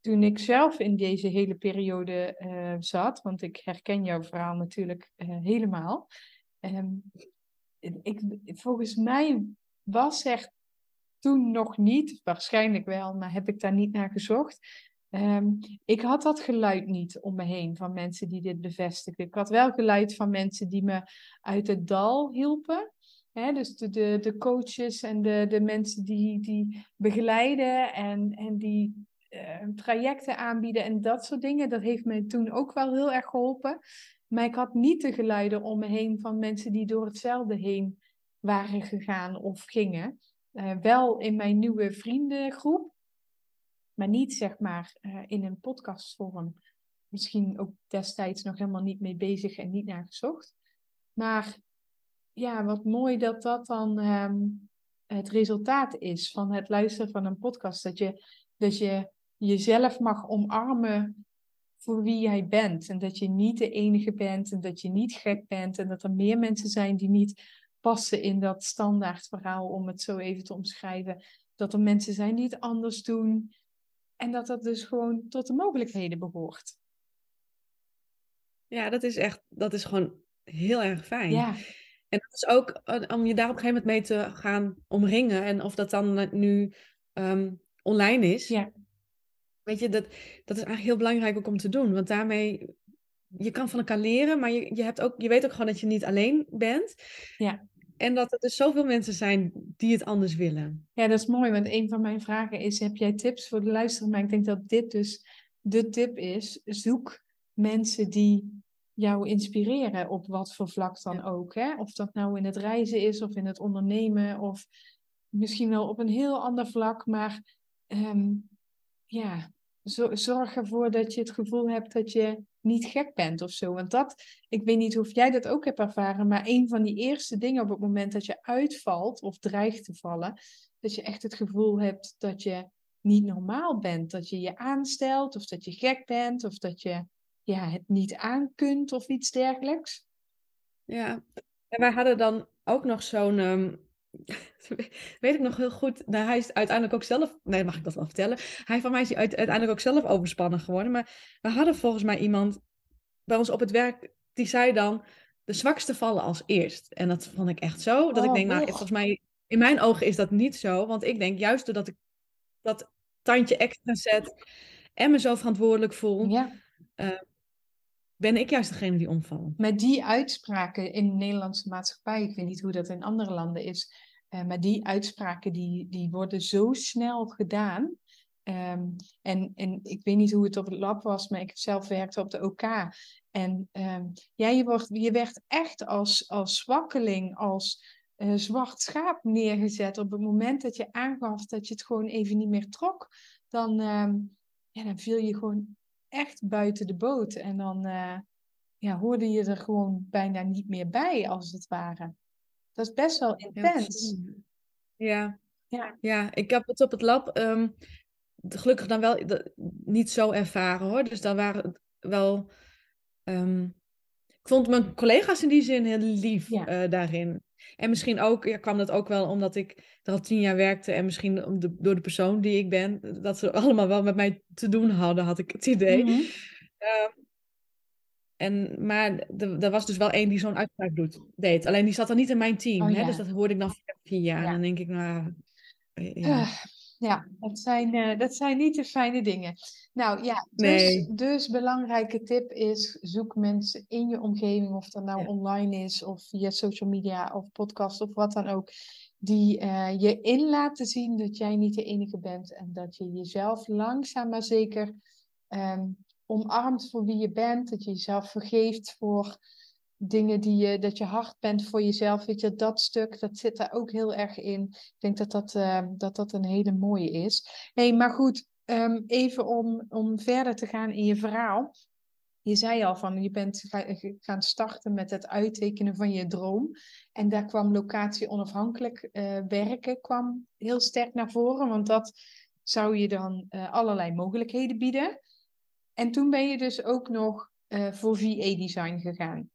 toen ik zelf in deze hele periode uh, zat, want ik herken jouw verhaal natuurlijk uh, helemaal. Um, ik, volgens mij was er toen nog niet, waarschijnlijk wel, maar heb ik daar niet naar gezocht. Um, ik had dat geluid niet om me heen van mensen die dit bevestigden. Ik had wel geluid van mensen die me uit het dal hielpen. Hè, dus de, de, de coaches en de, de mensen die, die begeleiden en, en die uh, trajecten aanbieden en dat soort dingen. Dat heeft me toen ook wel heel erg geholpen. Maar ik had niet de geluiden om me heen van mensen die door hetzelfde heen waren gegaan of gingen. Uh, wel in mijn nieuwe vriendengroep, maar niet zeg maar uh, in een podcastvorm. Misschien ook destijds nog helemaal niet mee bezig en niet naar gezocht. Maar ja, wat mooi dat dat dan um, het resultaat is van het luisteren van een podcast. Dat je, dat je jezelf mag omarmen voor wie jij bent. En dat je niet de enige bent en dat je niet gek bent. En dat er meer mensen zijn die niet passen in dat standaard verhaal, om het zo even te omschrijven. Dat er mensen zijn die het anders doen. En dat dat dus gewoon tot de mogelijkheden behoort. Ja, dat is echt, dat is gewoon heel erg fijn. Ja. En dat is ook eh, om je daar op een gegeven moment mee te gaan omringen. En of dat dan nu um, online is. Ja. Weet je, dat, dat is eigenlijk heel belangrijk ook om te doen. Want daarmee, je kan van elkaar leren, maar je, je, hebt ook, je weet ook gewoon dat je niet alleen bent. Ja. En dat er dus zoveel mensen zijn die het anders willen. Ja, dat is mooi, want een van mijn vragen is: heb jij tips voor de luisteraar? Maar ik denk dat dit dus de tip is: zoek mensen die jou inspireren op wat voor vlak dan ook. Hè? Of dat nou in het reizen is of in het ondernemen of misschien wel op een heel ander vlak, maar um, ja, zorg ervoor dat je het gevoel hebt dat je niet gek bent of zo. Want dat, ik weet niet of jij dat ook hebt ervaren, maar een van die eerste dingen op het moment dat je uitvalt of dreigt te vallen, dat je echt het gevoel hebt dat je niet normaal bent. Dat je je aanstelt of dat je gek bent of dat je ja, het niet aan kunt of iets dergelijks. Ja, en wij hadden dan ook nog zo'n um, weet ik nog heel goed. Nou, hij is uiteindelijk ook zelf. Nee, mag ik dat wel vertellen? Hij van mij is uiteindelijk ook zelf overspannen geworden. Maar we hadden volgens mij iemand bij ons op het werk. Die zei dan: de zwakste vallen als eerst. En dat vond ik echt zo. Dat ik oh, denk, nou, volgens mij. In mijn ogen is dat niet zo. Want ik denk juist doordat ik dat tandje extra zet. En me zo verantwoordelijk voel. Ja. Uh, ben ik juist degene die omvalt. Met die uitspraken in de Nederlandse maatschappij, ik weet niet hoe dat in andere landen is, uh, maar die uitspraken die, die worden zo snel gedaan. Um, en, en ik weet niet hoe het op het lab was, maar ik zelf werkte op de OK. En um, je, wordt, je werd echt als, als zwakkeling, als uh, zwart schaap neergezet. Op het moment dat je aangaf dat je het gewoon even niet meer trok, dan, um, ja, dan viel je gewoon echt buiten de boot. En dan uh, ja, hoorde je er gewoon bijna niet meer bij, als het ware. Dat is best wel intens. Ja, ja. ja ik heb het op het lab um, gelukkig dan wel niet zo ervaren hoor. Dus dan waren het wel. Um, ik vond mijn collega's in die zin heel lief ja. uh, daarin. En misschien ook ja, kwam dat ook wel omdat ik er al tien jaar werkte en misschien om de, door de persoon die ik ben, dat ze allemaal wel met mij te doen hadden, had ik het idee. Mm -hmm. uh, en, maar er was dus wel één die zo'n uitspraak doet, deed. Alleen die zat dan niet in mijn team. Oh, hè? Dus dat hoorde ik dan via, via. Ja. En dan denk ik, nou... Ja, uh, ja dat, zijn, uh, dat zijn niet de fijne dingen. Nou ja, dus, nee. dus belangrijke tip is, zoek mensen in je omgeving, of dat nou ja. online is, of via social media, of podcast, of wat dan ook, die uh, je in laten zien dat jij niet de enige bent en dat je jezelf langzaam maar zeker um, omarmt voor wie je bent, dat je jezelf vergeeft voor dingen die je, dat je hard bent voor jezelf, weet je, dat stuk, dat zit daar ook heel erg in. Ik denk dat dat, uh, dat, dat een hele mooie is. hey, maar goed, um, even om, om verder te gaan in je verhaal. Je zei al van, je bent gaan starten met het uittekenen van je droom. En daar kwam locatie onafhankelijk uh, werken kwam heel sterk naar voren, want dat zou je dan uh, allerlei mogelijkheden bieden. En toen ben je dus ook nog voor VA-design gegaan.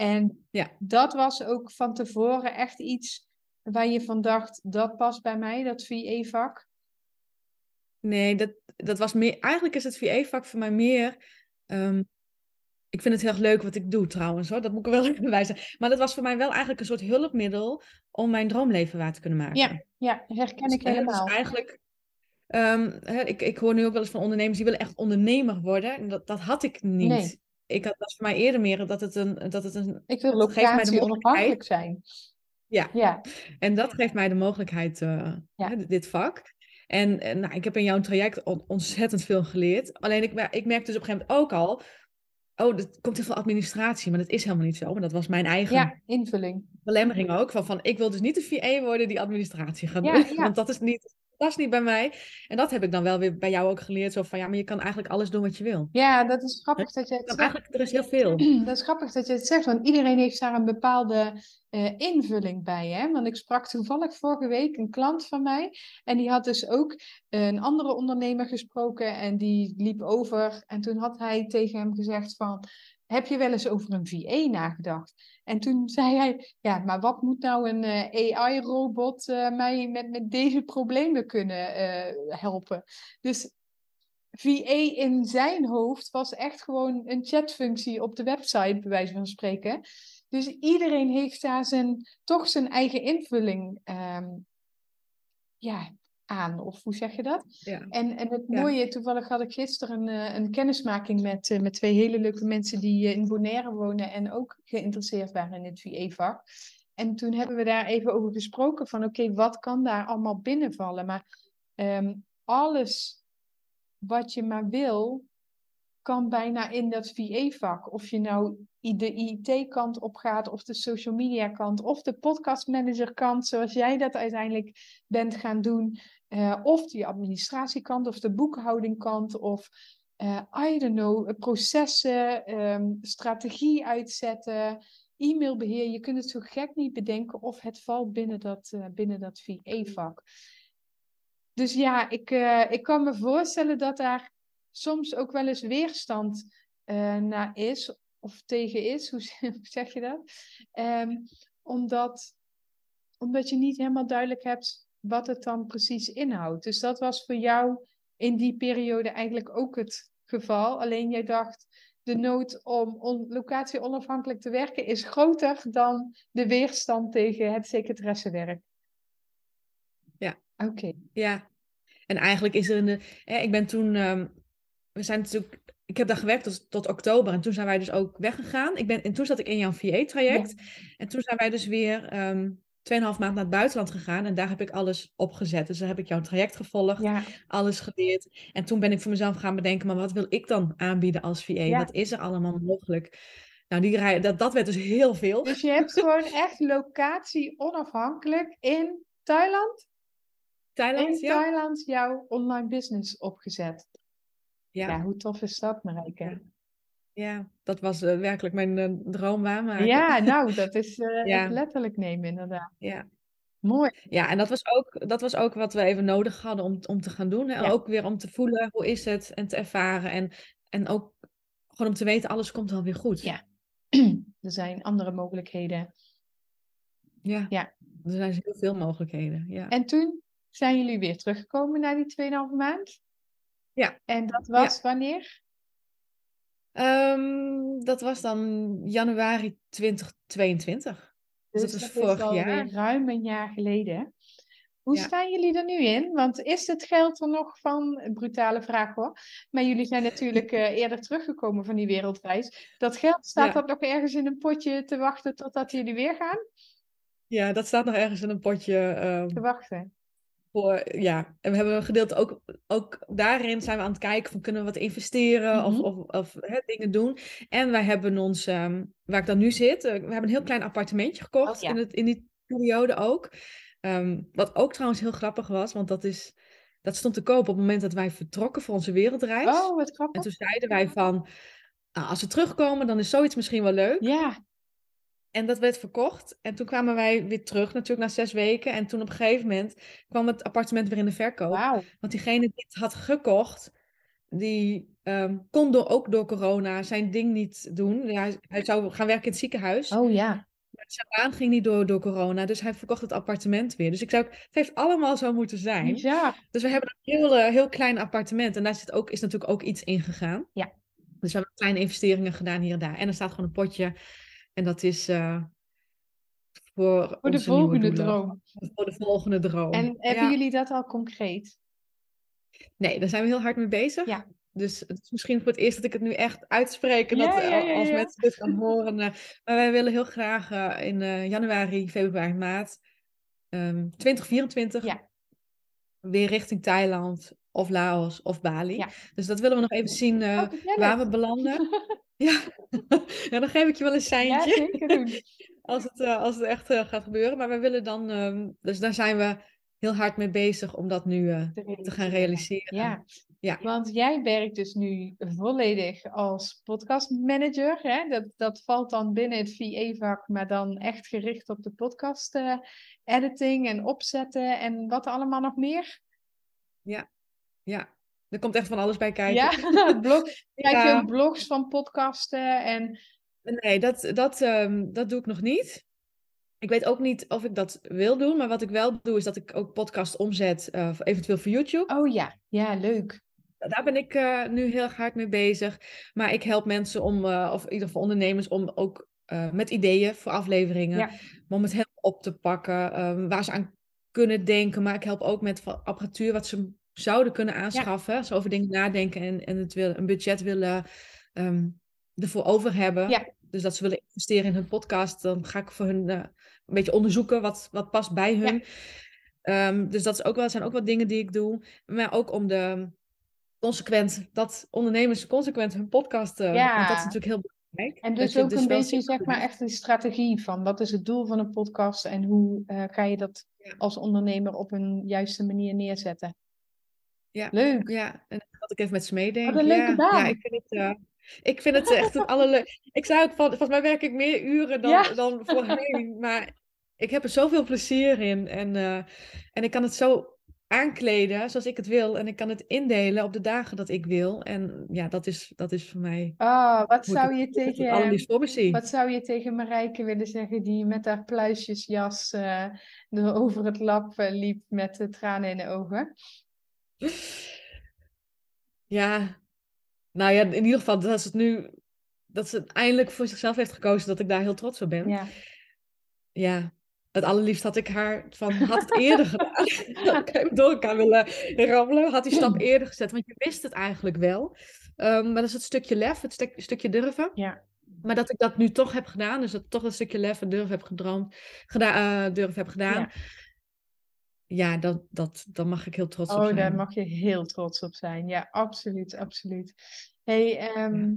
En Ja. dat was ook van tevoren echt iets waar je van dacht, dat past bij mij, dat VA-vak. Nee, dat, dat was meer. Eigenlijk is het VA-vak voor mij meer. ehm, ik vind het heel erg leuk wat ik doe trouwens hoor. Dat moet ik wel even bij zeggen. Maar dat was voor mij wel eigenlijk een soort hulpmiddel om mijn droomleven waar te kunnen maken. Ja, ja, herken Dus, ik dus helemaal. eigenlijk. ehm, ik, ik hoor nu ook wel eens van ondernemers die willen echt ondernemer worden. En dat, dat had ik niet. Nee. Ik had, was voor mij eerder meer dat het een. Dat het een Ik wil het geeft mij de locatie onafhankelijk zijn. Ja. Ja, En dat geeft mij de mogelijkheid, eh, Ja. dit vak. En, en nou, ik heb in jouw traject on- ontzettend veel geleerd. Alleen ik, ik merk dus op een gegeven moment ook al... Oh, er komt heel veel administratie, maar dat is helemaal niet zo. Maar dat was mijn eigen ja, invulling. belemmering ook. Van, van, ik wil dus niet de VA worden die administratie gaat Ja, doen. Want dat is, niet, dat is niet bij mij. En dat heb ik dan wel weer bij jou ook geleerd. Zo van, ja, maar je kan eigenlijk alles doen wat je wil. Ja, dat is grappig dat je het zegt. eigenlijk, er is heel veel. Dat is grappig dat je het zegt, want iedereen heeft daar een bepaalde eh, invulling bij. Hè? Want ik sprak toevallig vorige week een klant van mij en die had dus ook een andere ondernemer gesproken en die liep over. En toen had hij tegen hem gezegd van, heb je wel eens over een VA nagedacht? En toen zei hij, ja, maar wat moet nou een eh, AI-robot eh, mij met, met deze problemen kunnen eh, helpen? Dus VA in zijn hoofd was echt gewoon een chatfunctie op de website, bij wijze van spreken. Dus iedereen heeft daar zijn, toch zijn eigen invulling ehm, ja, aan. Of hoe zeg je dat? Ja. En, en het Ja. mooie, toevallig had ik gisteren een, eh, een kennismaking met, eh, met twee hele leuke mensen die eh, in Bonaire wonen en ook geïnteresseerd waren in het VA-vak. En toen hebben we daar even over gesproken van oké, wat kan daar allemaal binnenvallen? Maar ehm, alles wat je maar wil, kan bijna in dat VA-vak. Of je nou de IT-kant op gaat, of de social media kant, of de podcastmanager kant, zoals jij dat uiteindelijk bent gaan doen. eh, of die administratiekant, of de boekhoudingkant, of eh, I don't know, processen, ehm, strategie uitzetten, e-mailbeheer. Je kunt het zo gek niet bedenken of het valt binnen dat, eh, binnen dat VA-vak. Dus ja, ik, ik kan me voorstellen dat daar soms ook wel eens weerstand eh, naar is, of tegen is, hoe, zeg je dat? Ehm, omdat, omdat je niet helemaal duidelijk hebt wat het dan precies inhoudt. Dus dat was voor jou in die periode eigenlijk ook het geval. Alleen jij dacht, de nood om on- locatie onafhankelijk te werken is groter dan de weerstand tegen het secretaressenwerk. Ja. Oké. Ja, en eigenlijk is er in de. Hè, ik ben toen. ehm, we zijn natuurlijk. Ik heb daar gewerkt tot, tot oktober en toen zijn wij dus ook weggegaan. Ik ben, en toen zat ik in jouw VA-traject. En toen zijn wij dus weer ehm 2,5 maand naar het buitenland gegaan. En daar heb ik alles opgezet. Dus daar heb ik jouw traject gevolgd, Ja, alles geleerd. En toen ben ik voor mezelf gaan bedenken, maar wat wil ik dan aanbieden als VA? Ja. Wat is er allemaal mogelijk? Nou, die, rij- dat, dat werd dus heel veel. dus je hebt gewoon echt locatie onafhankelijk in Thailand. Thailand, In ja. Thailand jouw online business opgezet. Ja, Ja, hoe tof is dat, Marijke? Ja. ja, dat was eh, werkelijk mijn eh, droom waarmaken. Ja, nou, dat is eh, Ja. het letterlijk nemen, inderdaad. ja. Mooi. Ja, en dat was ook, dat was ook wat we even nodig hadden om, om te gaan doen. Hè? Ook weer om te voelen, hoe is het? En te ervaren. En, en ook gewoon om te weten, alles komt wel weer goed. Ja. Er zijn andere mogelijkheden. Ja. Ja. Er zijn heel veel mogelijkheden. Ja. En toen zijn jullie weer teruggekomen na die 2,5 maand? Ja. En dat was wanneer? Ehm, dat was dan januari 2022. Dus dat is is vorig alweer jaar. ruim een jaar geleden. Hoe Ja. staan jullie er nu in? Want is het geld er nog van? Brutale vraag hoor. Maar jullie zijn natuurlijk eh, eerder teruggekomen van die wereldreis. Dat geld, staat Ja. dat nog ergens in een potje te wachten totdat jullie weer gaan? Ja, dat staat nog ergens in een potje. ehm, Te wachten. Voor, ja, en we hebben een gedeelte ook, ook daarin zijn we aan het kijken van kunnen we wat investeren of, Mhm. of, of hè, dingen doen. En wij hebben ons, ehm, waar ik dan nu zit, eh, we hebben een heel klein appartementje gekocht Oh, ja. in, het, in die periode ook. Ehm, wat ook trouwens heel grappig was, want dat, is, dat stond te koop op het moment dat wij vertrokken voor onze wereldreis. Oh, wat En grappig. toen zeiden wij van, nou, als we terugkomen, dan is zoiets misschien wel leuk. Ja, En dat werd verkocht. En toen kwamen wij weer terug, natuurlijk na zes weken. En toen op een gegeven moment kwam het appartement weer in de verkoop. Want diegene die het had gekocht, die ehm, kon door, ook door corona zijn ding niet doen. Hij, hij zou gaan werken in het ziekenhuis. Oh ja. Maar zijn baan ging niet door door corona, dus hij verkocht het appartement weer. Dus ik zou, het heeft allemaal zo moeten zijn. Ja. Dus we hebben een heel, eh, heel klein appartement en daar zit ook, is natuurlijk ook iets in gegaan. Ja. Dus we hebben kleine investeringen gedaan hier en daar. En er staat gewoon een potje en dat is eh, voor, Voor de volgende droom. Voor de volgende droom. En hebben Ja. jullie dat al concreet? Nee, daar zijn we heel hard mee bezig. Ja. Dus het is misschien voor het eerst dat ik het nu echt uitspreek. En Ja, dat ja, ja, als mensen dit gaan horen. eh, maar wij willen heel graag eh, in eh, januari, februari, maart ehm 2024 Ja. weer richting Thailand of Laos of Bali. Ja. Dus dat willen we nog even zien eh, Oh, waar we belanden. ja. ja, dan geef ik je wel een Ja, seintje. zeker doen. als, het, eh, als het echt eh, gaat gebeuren. Maar we willen dan, ehm, dus daar zijn we heel hard mee bezig om dat nu eh, te gaan realiseren. Ja. Ja. want jij werkt dus nu volledig als podcastmanager. Hè? Dat, dat valt dan binnen het VA-vak, maar dan echt gericht op de podcast editing en opzetten en wat allemaal nog meer. Ja, er komt echt van alles bij kijken. Ja, blog, schrijf je ook blogs van podcasten en Nee, dat, dat, ehm, dat doe ik nog niet. Ik weet ook niet of ik dat wil doen, maar wat ik wel doe is dat ik ook podcast omzet, eh, eventueel voor YouTube. oh ja, ja, leuk. Daar ben ik eh, nu heel hard mee bezig. Maar ik help mensen om, eh, of in ieder geval ondernemers, om ook met ideeën voor afleveringen, Ja. om het helemaal op te pakken, ehm, waar ze aan kunnen denken. Maar ik help ook met apparatuur wat ze zouden kunnen aanschaffen. Als ze over dingen nadenken en, en het wil, een budget willen ehm, ervoor over hebben. Ja. Dus dat ze willen investeren in hun podcast, dan ga ik voor hun eh, een beetje onderzoeken wat, wat past bij hun. Ehm, dus dat is ook wel, zijn ook wat dingen die ik doe. Maar ook om de consequent, dat ondernemers consequent hun podcast, eh, Ja. want dat is natuurlijk heel belangrijk. En dus ook een wel beetje, zeg maar, echt een strategie van wat is het doel van een podcast en hoe eh, ga je dat Ja. als ondernemer op een juiste manier neerzetten. Ja. Leuk. Ja, en dat ik even met ze meedenk. Wat een leuke ja, baan. Ja, ik vind het, eh, ik vind het echt het allerleuk. Ik zei ook van, volgens mij werk ik meer uren dan, Ja. dan voorheen, maar ik heb er zoveel plezier in en, eh, en ik kan het zo aankleden zoals ik het wil en ik kan het indelen op de dagen dat ik wil en ja, dat is, dat is voor mij Ah, wat zou je het, het tegen, wat zou je tegen Marijke willen zeggen die met haar pluisjesjas eh, er over het lab eh, liep met de tranen in de ogen? Ja, nou ja, in ieder geval dat ze het nu, dat ze het eindelijk voor zichzelf heeft gekozen, dat ik daar heel trots op ben. Ja. Ja, het allerliefst had ik haar van, had het eerder gedaan. Kan je hem door elkaar willen rammelen. Had die stap eerder gezet, want je wist het eigenlijk wel. Ehm, maar dat is het stukje lef, het stuk- stukje durven. Ja. Maar dat ik dat nu toch heb gedaan, dus dat ik toch dat stukje lef en durf heb gedroomd, geda eh, durf heb gedaan. Ja. Ja, dat, dat, daar mag ik heel trots op Oh, zijn. daar mag je heel trots op zijn. Ja, absoluut, absoluut. Hey, ehm,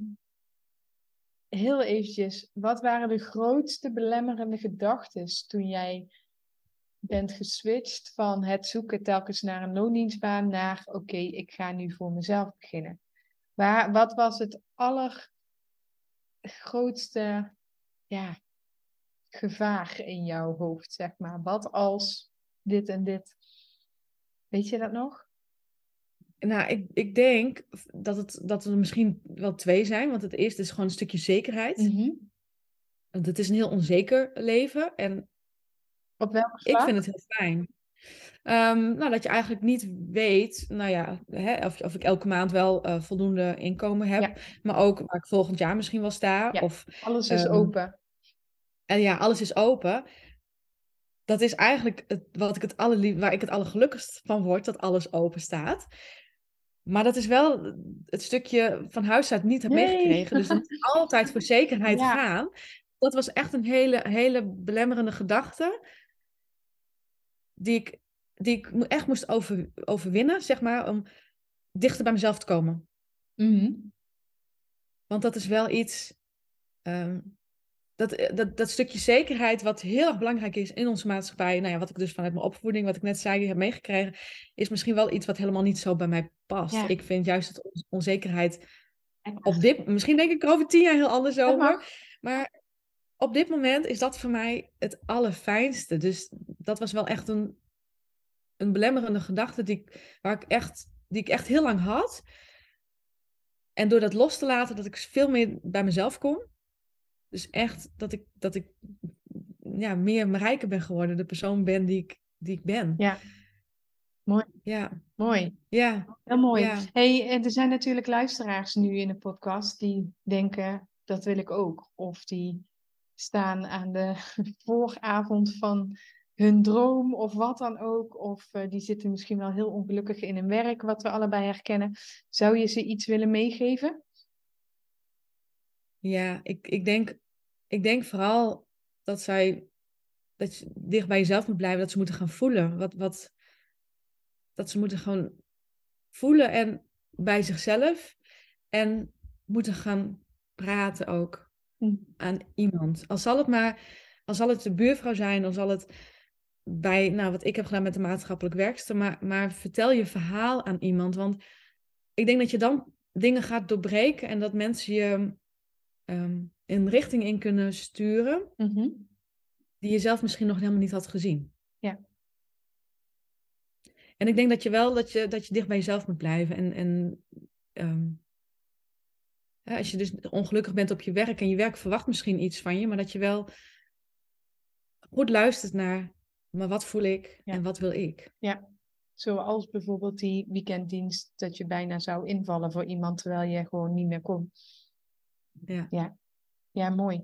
heel eventjes, wat waren de grootste belemmerende gedachten toen jij bent geswitcht van het zoeken telkens naar een loondienstbaan naar, oké, ik ga nu voor mezelf beginnen? Waar, wat was het allergrootste ja, gevaar in jouw hoofd, zeg maar? Wat als dit en dit? Weet je dat nog? Nou, ik, ik denk dat, het, dat er misschien wel twee zijn. Want het eerste is gewoon een stukje zekerheid. Mhm. Want het is een heel onzeker leven. En Op welke ik vlak? vind het heel fijn. Ehm, nou, dat je eigenlijk niet weet, nou ja, hè, of, of ik elke maand wel eh, voldoende inkomen heb. Ja. Maar ook waar ik volgend jaar misschien wel sta. Ja. Of, Alles is Ehm, open. en ja, alles is open. Dat is eigenlijk het, wat ik het waar ik het allergelukkigst van word, dat alles open staat. Maar dat is wel het stukje van huis uit niet heb Nee. meegekregen. Dus altijd voor zekerheid Ja. gaan. Dat was echt een hele, hele belemmerende gedachte. Die ik, die ik echt moest over, overwinnen, zeg maar, om dichter bij mezelf te komen. Mhm. Want dat is wel iets. ehm, dat, eh, dat, dat stukje zekerheid, wat heel erg belangrijk is in onze maatschappij. Nou ja, wat ik dus vanuit mijn opvoeding, wat ik net zei, heb meegekregen. Is misschien wel iets wat helemaal niet zo bij mij past. Ja. Ik vind juist on- onzekerheid. Op dit, misschien denk ik er over tien jaar heel anders Dat over. Maar op dit moment is dat voor mij het allerfijnste. Dus dat was wel echt een, een belemmerende gedachte die ik, waar ik echt, die ik echt heel lang had. En door dat los te laten, dat ik veel meer bij mezelf kom. Dus echt dat ik, dat ik ja, meer rijker ben geworden. De persoon ben die ik, die ik ben. Ja. Mooi. Ja. Mooi. Ja. Heel mooi. Ja. Hey, en er zijn natuurlijk luisteraars nu in de podcast die denken, dat wil ik ook. Of die staan aan de vooravond van hun droom of wat dan ook. Of eh, die zitten misschien wel heel ongelukkig in een werk, wat we allebei herkennen. Zou je ze iets willen meegeven? Ja, ik, ik, denk, ik denk vooral dat zij dat je dicht bij jezelf moet blijven, dat ze moeten gaan voelen. Wat, wat, dat ze moeten gewoon voelen en bij zichzelf. En moeten gaan praten ook Hm. aan iemand. Al zal het maar, al zal het de buurvrouw zijn, al zal het bij, nou wat ik heb gedaan met de maatschappelijk werkster, maar, maar vertel je verhaal aan iemand. Want ik denk dat je dan dingen gaat doorbreken en dat mensen je ehm, een richting in kunnen sturen Mhm. die je zelf misschien nog helemaal niet had gezien. Ja. En ik denk dat je wel dat je, dat je dicht bij jezelf moet blijven. En, en ehm, ja, als je dus ongelukkig bent op je werk en je werk verwacht misschien iets van je, maar dat je wel goed luistert naar, maar wat voel ik Ja. en wat wil ik? Zoals bijvoorbeeld die weekenddienst, dat je bijna zou invallen voor iemand terwijl je gewoon niet meer kon. Ja. Ja, mooi.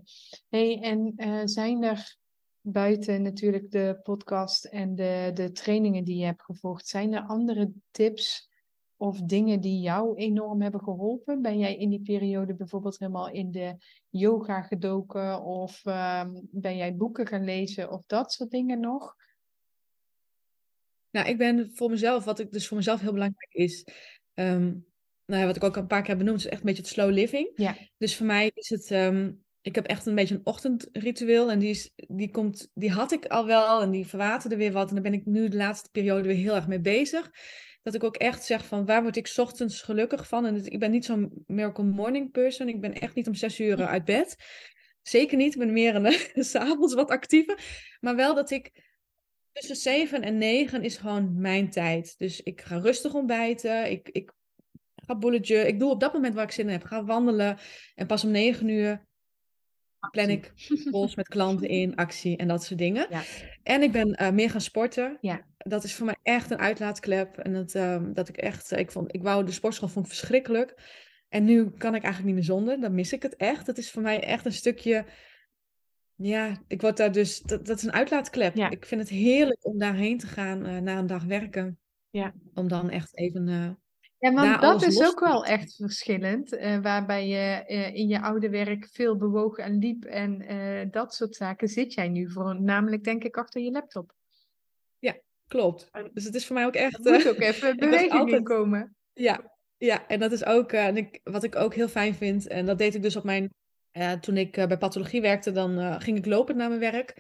Hey, en eh, zijn er buiten natuurlijk de podcast en de, de trainingen die je hebt gevolgd, zijn er andere tips of dingen die jou enorm hebben geholpen? Ben jij in die periode bijvoorbeeld helemaal in de yoga gedoken of ehm, ben jij boeken gaan lezen of dat soort dingen nog? Nou, ik ben voor mezelf, wat ik dus voor mezelf heel belangrijk is, ehm, nou wat ik ook al een paar keer heb benoemd, is echt een beetje het slow living. Ja. Dus voor mij is het, ehm, ik heb echt een beetje een ochtendritueel en die, is, die, komt, die had ik al wel en die verwaterde weer wat. En daar ben ik nu de laatste periode weer heel erg mee bezig. Dat ik ook echt zeg van waar word ik 's ochtends gelukkig van? En het- ik ben niet zo'n miracle morning person. Ik ben echt niet om zes uur uit bed. Zeker niet. Ik ben meer een s s'avonds wat actiever. Maar wel dat ik tussen zeven en negen is gewoon mijn tijd. Dus ik ga rustig ontbijten. Ik, ik ga bulletje. Ik doe op dat moment waar ik zin in heb. Ga wandelen. En pas om negen uur plan ik calls met klanten in, actie en dat soort dingen. Ja. En ik ben eh, meer gaan sporten. Ja. Dat is voor mij echt een uitlaatklep. En dat, ehm, dat ik echt, ik, vond, ik wou de sportschool vond ik verschrikkelijk. En nu kan ik eigenlijk niet meer zonder. Dan mis ik het echt. Dat is voor mij echt een stukje. Ja, ik word daar dus. Dat, dat is een uitlaatklep. Ja. Ik vind het heerlijk om daarheen te gaan eh, na een dag werken. Ja. Om dan echt even. Ja, want daar dat is los ook wel echt verschillend. eh, waarbij je eh, in je oude werk veel bewoog en liep en eh, dat soort zaken. Zit jij nu voor, namelijk denk ik achter je laptop. klopt. Dus het is voor mij ook echt. Moet ook even beweging in altijd- komen. Ja, ja, en dat is ook en ik, wat ik ook heel fijn vind. En dat deed ik dus op mijn. toen ik bij pathologie werkte, dan ging ik lopend naar mijn werk.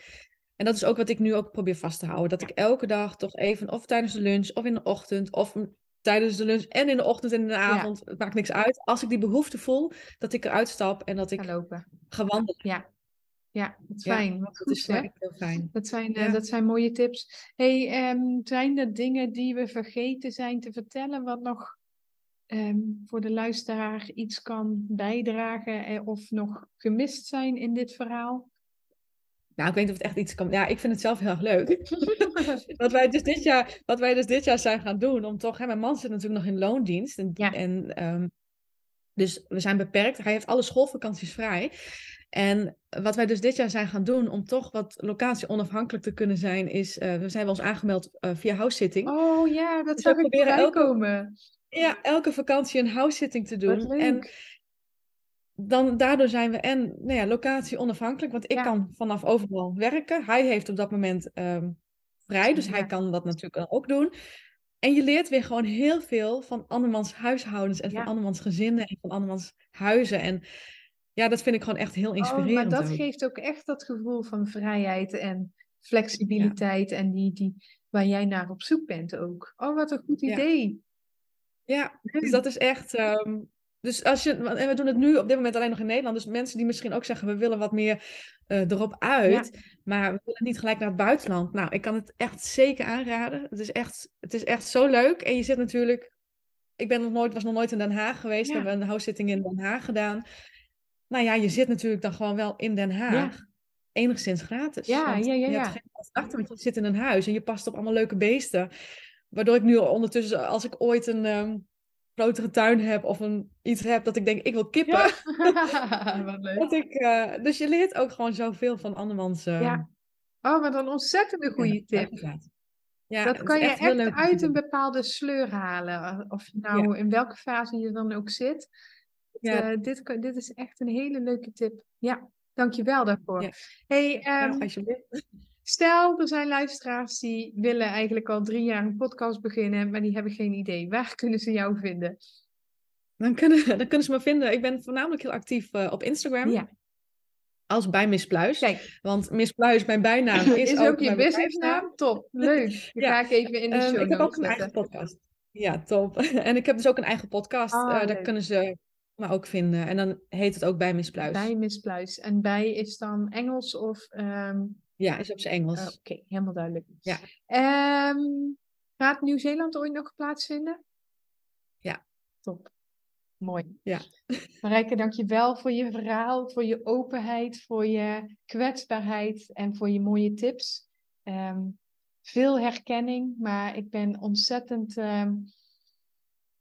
En dat is ook wat ik nu ook probeer vast te houden. Dat ik elke dag toch even, of tijdens de lunch, of in de ochtend, of tijdens de lunch en in de ochtend en in de avond. Het maakt niks uit. Als ik die behoefte voel, dat ik eruit stap en dat ik Gaan lopen. ga wandelen. Ja, ja dat is fijn. Dat goed, is echt heel fijn. Dat zijn, eh, dat zijn mooie tips. Hey, ehm, zijn er dingen die we vergeten zijn te vertellen, wat nog ehm, voor de luisteraar iets kan bijdragen eh, of nog gemist zijn in dit verhaal? Nou, ik weet niet of het echt iets kan. Ja, ik vind het zelf heel erg leuk. wat, wij dus dit jaar, wat wij dus dit jaar zijn gaan doen, om toch. Hè, mijn man zit natuurlijk nog in loondienst. En, Ja. en, ehm, dus we zijn beperkt. Hij heeft alle schoolvakanties vrij. En wat wij dus dit jaar zijn gaan doen, om toch wat locatie onafhankelijk te kunnen zijn, is. eh, we zijn bij ons aangemeld eh, via house sitting. Oh ja, dat Dus we ik proberen elke- komen. Ja, elke vakantie een house sitting te doen. En dan, daardoor zijn we en nou ja, locatie onafhankelijk, want ik Ja. kan vanaf overal werken. Hij heeft op dat moment ehm, vrij, dus hij kan dat natuurlijk ook doen. En je leert weer gewoon heel veel van andermans huishoudens en van andermans gezinnen en van andermans huizen. En ja, dat vind ik gewoon echt heel Oh, inspirerend. maar dat ook. geeft ook echt dat gevoel van vrijheid en flexibiliteit en die, die, waar jij naar op zoek bent ook. Oh, wat een goed idee. Ja, dus dat is echt. ehm, dus als je, en we doen het nu op dit moment alleen nog in Nederland. Dus mensen die misschien ook zeggen, we willen wat meer eh, erop uit. Maar we willen niet gelijk naar het buitenland. Nou, ik kan het echt zeker aanraden. Het is echt, het is echt zo leuk. En je zit natuurlijk ik ben nog nooit, was nog nooit in Den Haag geweest. Ja. We hebben een house-sitting in Den Haag gedaan. Nou ja, je zit natuurlijk dan gewoon wel in Den Haag. Enigszins gratis. Ja, ja, ja, Je hebt geen kosten, want je zit in een huis en je past op allemaal leuke beesten. Waardoor ik nu ondertussen, als ik ooit een ehm, grotere tuin heb of een, iets heb dat ik denk, ik wil kippen. Ja. Wat leuk. Dat ik, eh, dus je leert ook gewoon zoveel van andermans... eh, Ja. Oh, wat een ontzettende ja, goede tip. levensraad. Ja, dat kan je echt leuk uit een bepaalde sleur halen. Of je nou in welke fase je dan ook zit. Ja. Eh, dit, kan- dit is echt een hele leuke tip. Ja, dankjewel daarvoor. Hey, Ja, ehm, alsjeblieft. Stel, er zijn luisteraars die willen eigenlijk al drie jaar een podcast beginnen, maar die hebben geen idee. Waar kunnen ze jou vinden? Dan kunnen, dan kunnen ze me vinden. Ik ben voornamelijk heel actief eh, op Instagram. Ja, Als bij Miss Pluis. kijk, Want Miss Pluis, mijn bijnaam, is, is, ook je businessnaam? Top, leuk. Die Ja. ga ik even in de Ehm, show ik heb ook een eigen podcast. Ja, top. en ik heb dus ook een eigen podcast. Ah, eh, daar kunnen ze me ook vinden. En dan heet het ook bij Miss Pluis. Bij Miss Pluis. En bij is dan Engels of... ehm, Ja, is op zijn Engels. Oh, Oké, helemaal duidelijk. Ja. Ehm, gaat Nieuw-Zeeland ooit nog plaatsvinden? Ja. Top. Mooi. Ja. Marijke, dank je wel voor je verhaal, voor je openheid, voor je kwetsbaarheid en voor je mooie tips. Ehm, veel herkenning, maar ik ben ontzettend, ehm,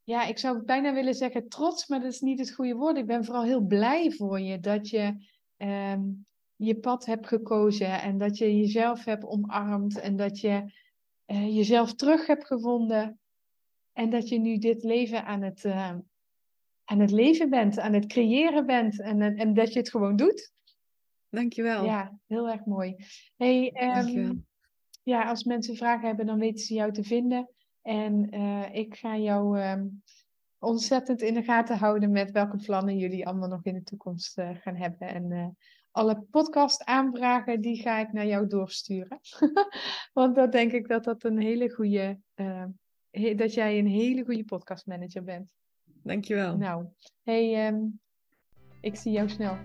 ja, ik zou bijna willen zeggen trots, maar dat is niet het goede woord. Ik ben vooral heel blij voor je dat je je pad hebt gekozen en dat je jezelf hebt omarmd en dat je eh, jezelf terug hebt gevonden en dat je nu dit leven aan het, eh, aan het leven bent, aan het creëren bent en, en en dat je het gewoon doet. Dankjewel. Ja, heel erg mooi. Hey, Dankjewel. ja, als mensen vragen hebben, dan weten ze jou te vinden. En eh, ik ga jou ehm, ontzettend in de gaten houden met welke plannen jullie allemaal nog in de toekomst gaan hebben. En alle podcast aanvragen, die ga ik naar jou doorsturen. Want dat denk ik dat dat een hele goede, eh, he- dat jij een hele goede podcastmanager bent. Dankjewel. Nou, hey, ehm, ik zie jou snel.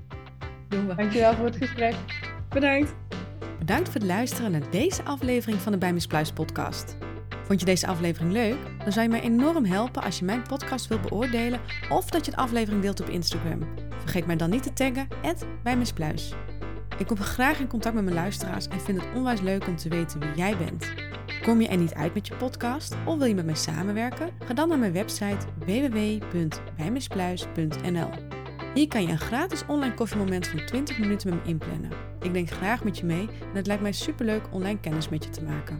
Doen we. Dankjewel voor het gesprek. Bedankt. Bedankt voor het luisteren naar deze aflevering van de Bij Pluis podcast. Vond je deze aflevering leuk? Dan zou je mij enorm helpen als je mijn podcast wilt beoordelen of dat je de aflevering deelt op Instagram. Vergeet mij dan niet te taggen, bij Miss Pluis. Ik kom graag in contact met mijn luisteraars en vind het onwijs leuk om te weten wie jij bent. Kom je er niet uit met je podcast of wil je met mij samenwerken? Ga dan naar mijn website www.bijmispluis.nl. Hier kan je een gratis online koffiemoment van 20 minuten met me inplannen. Ik denk graag met je mee en het lijkt mij superleuk online kennis met je te maken.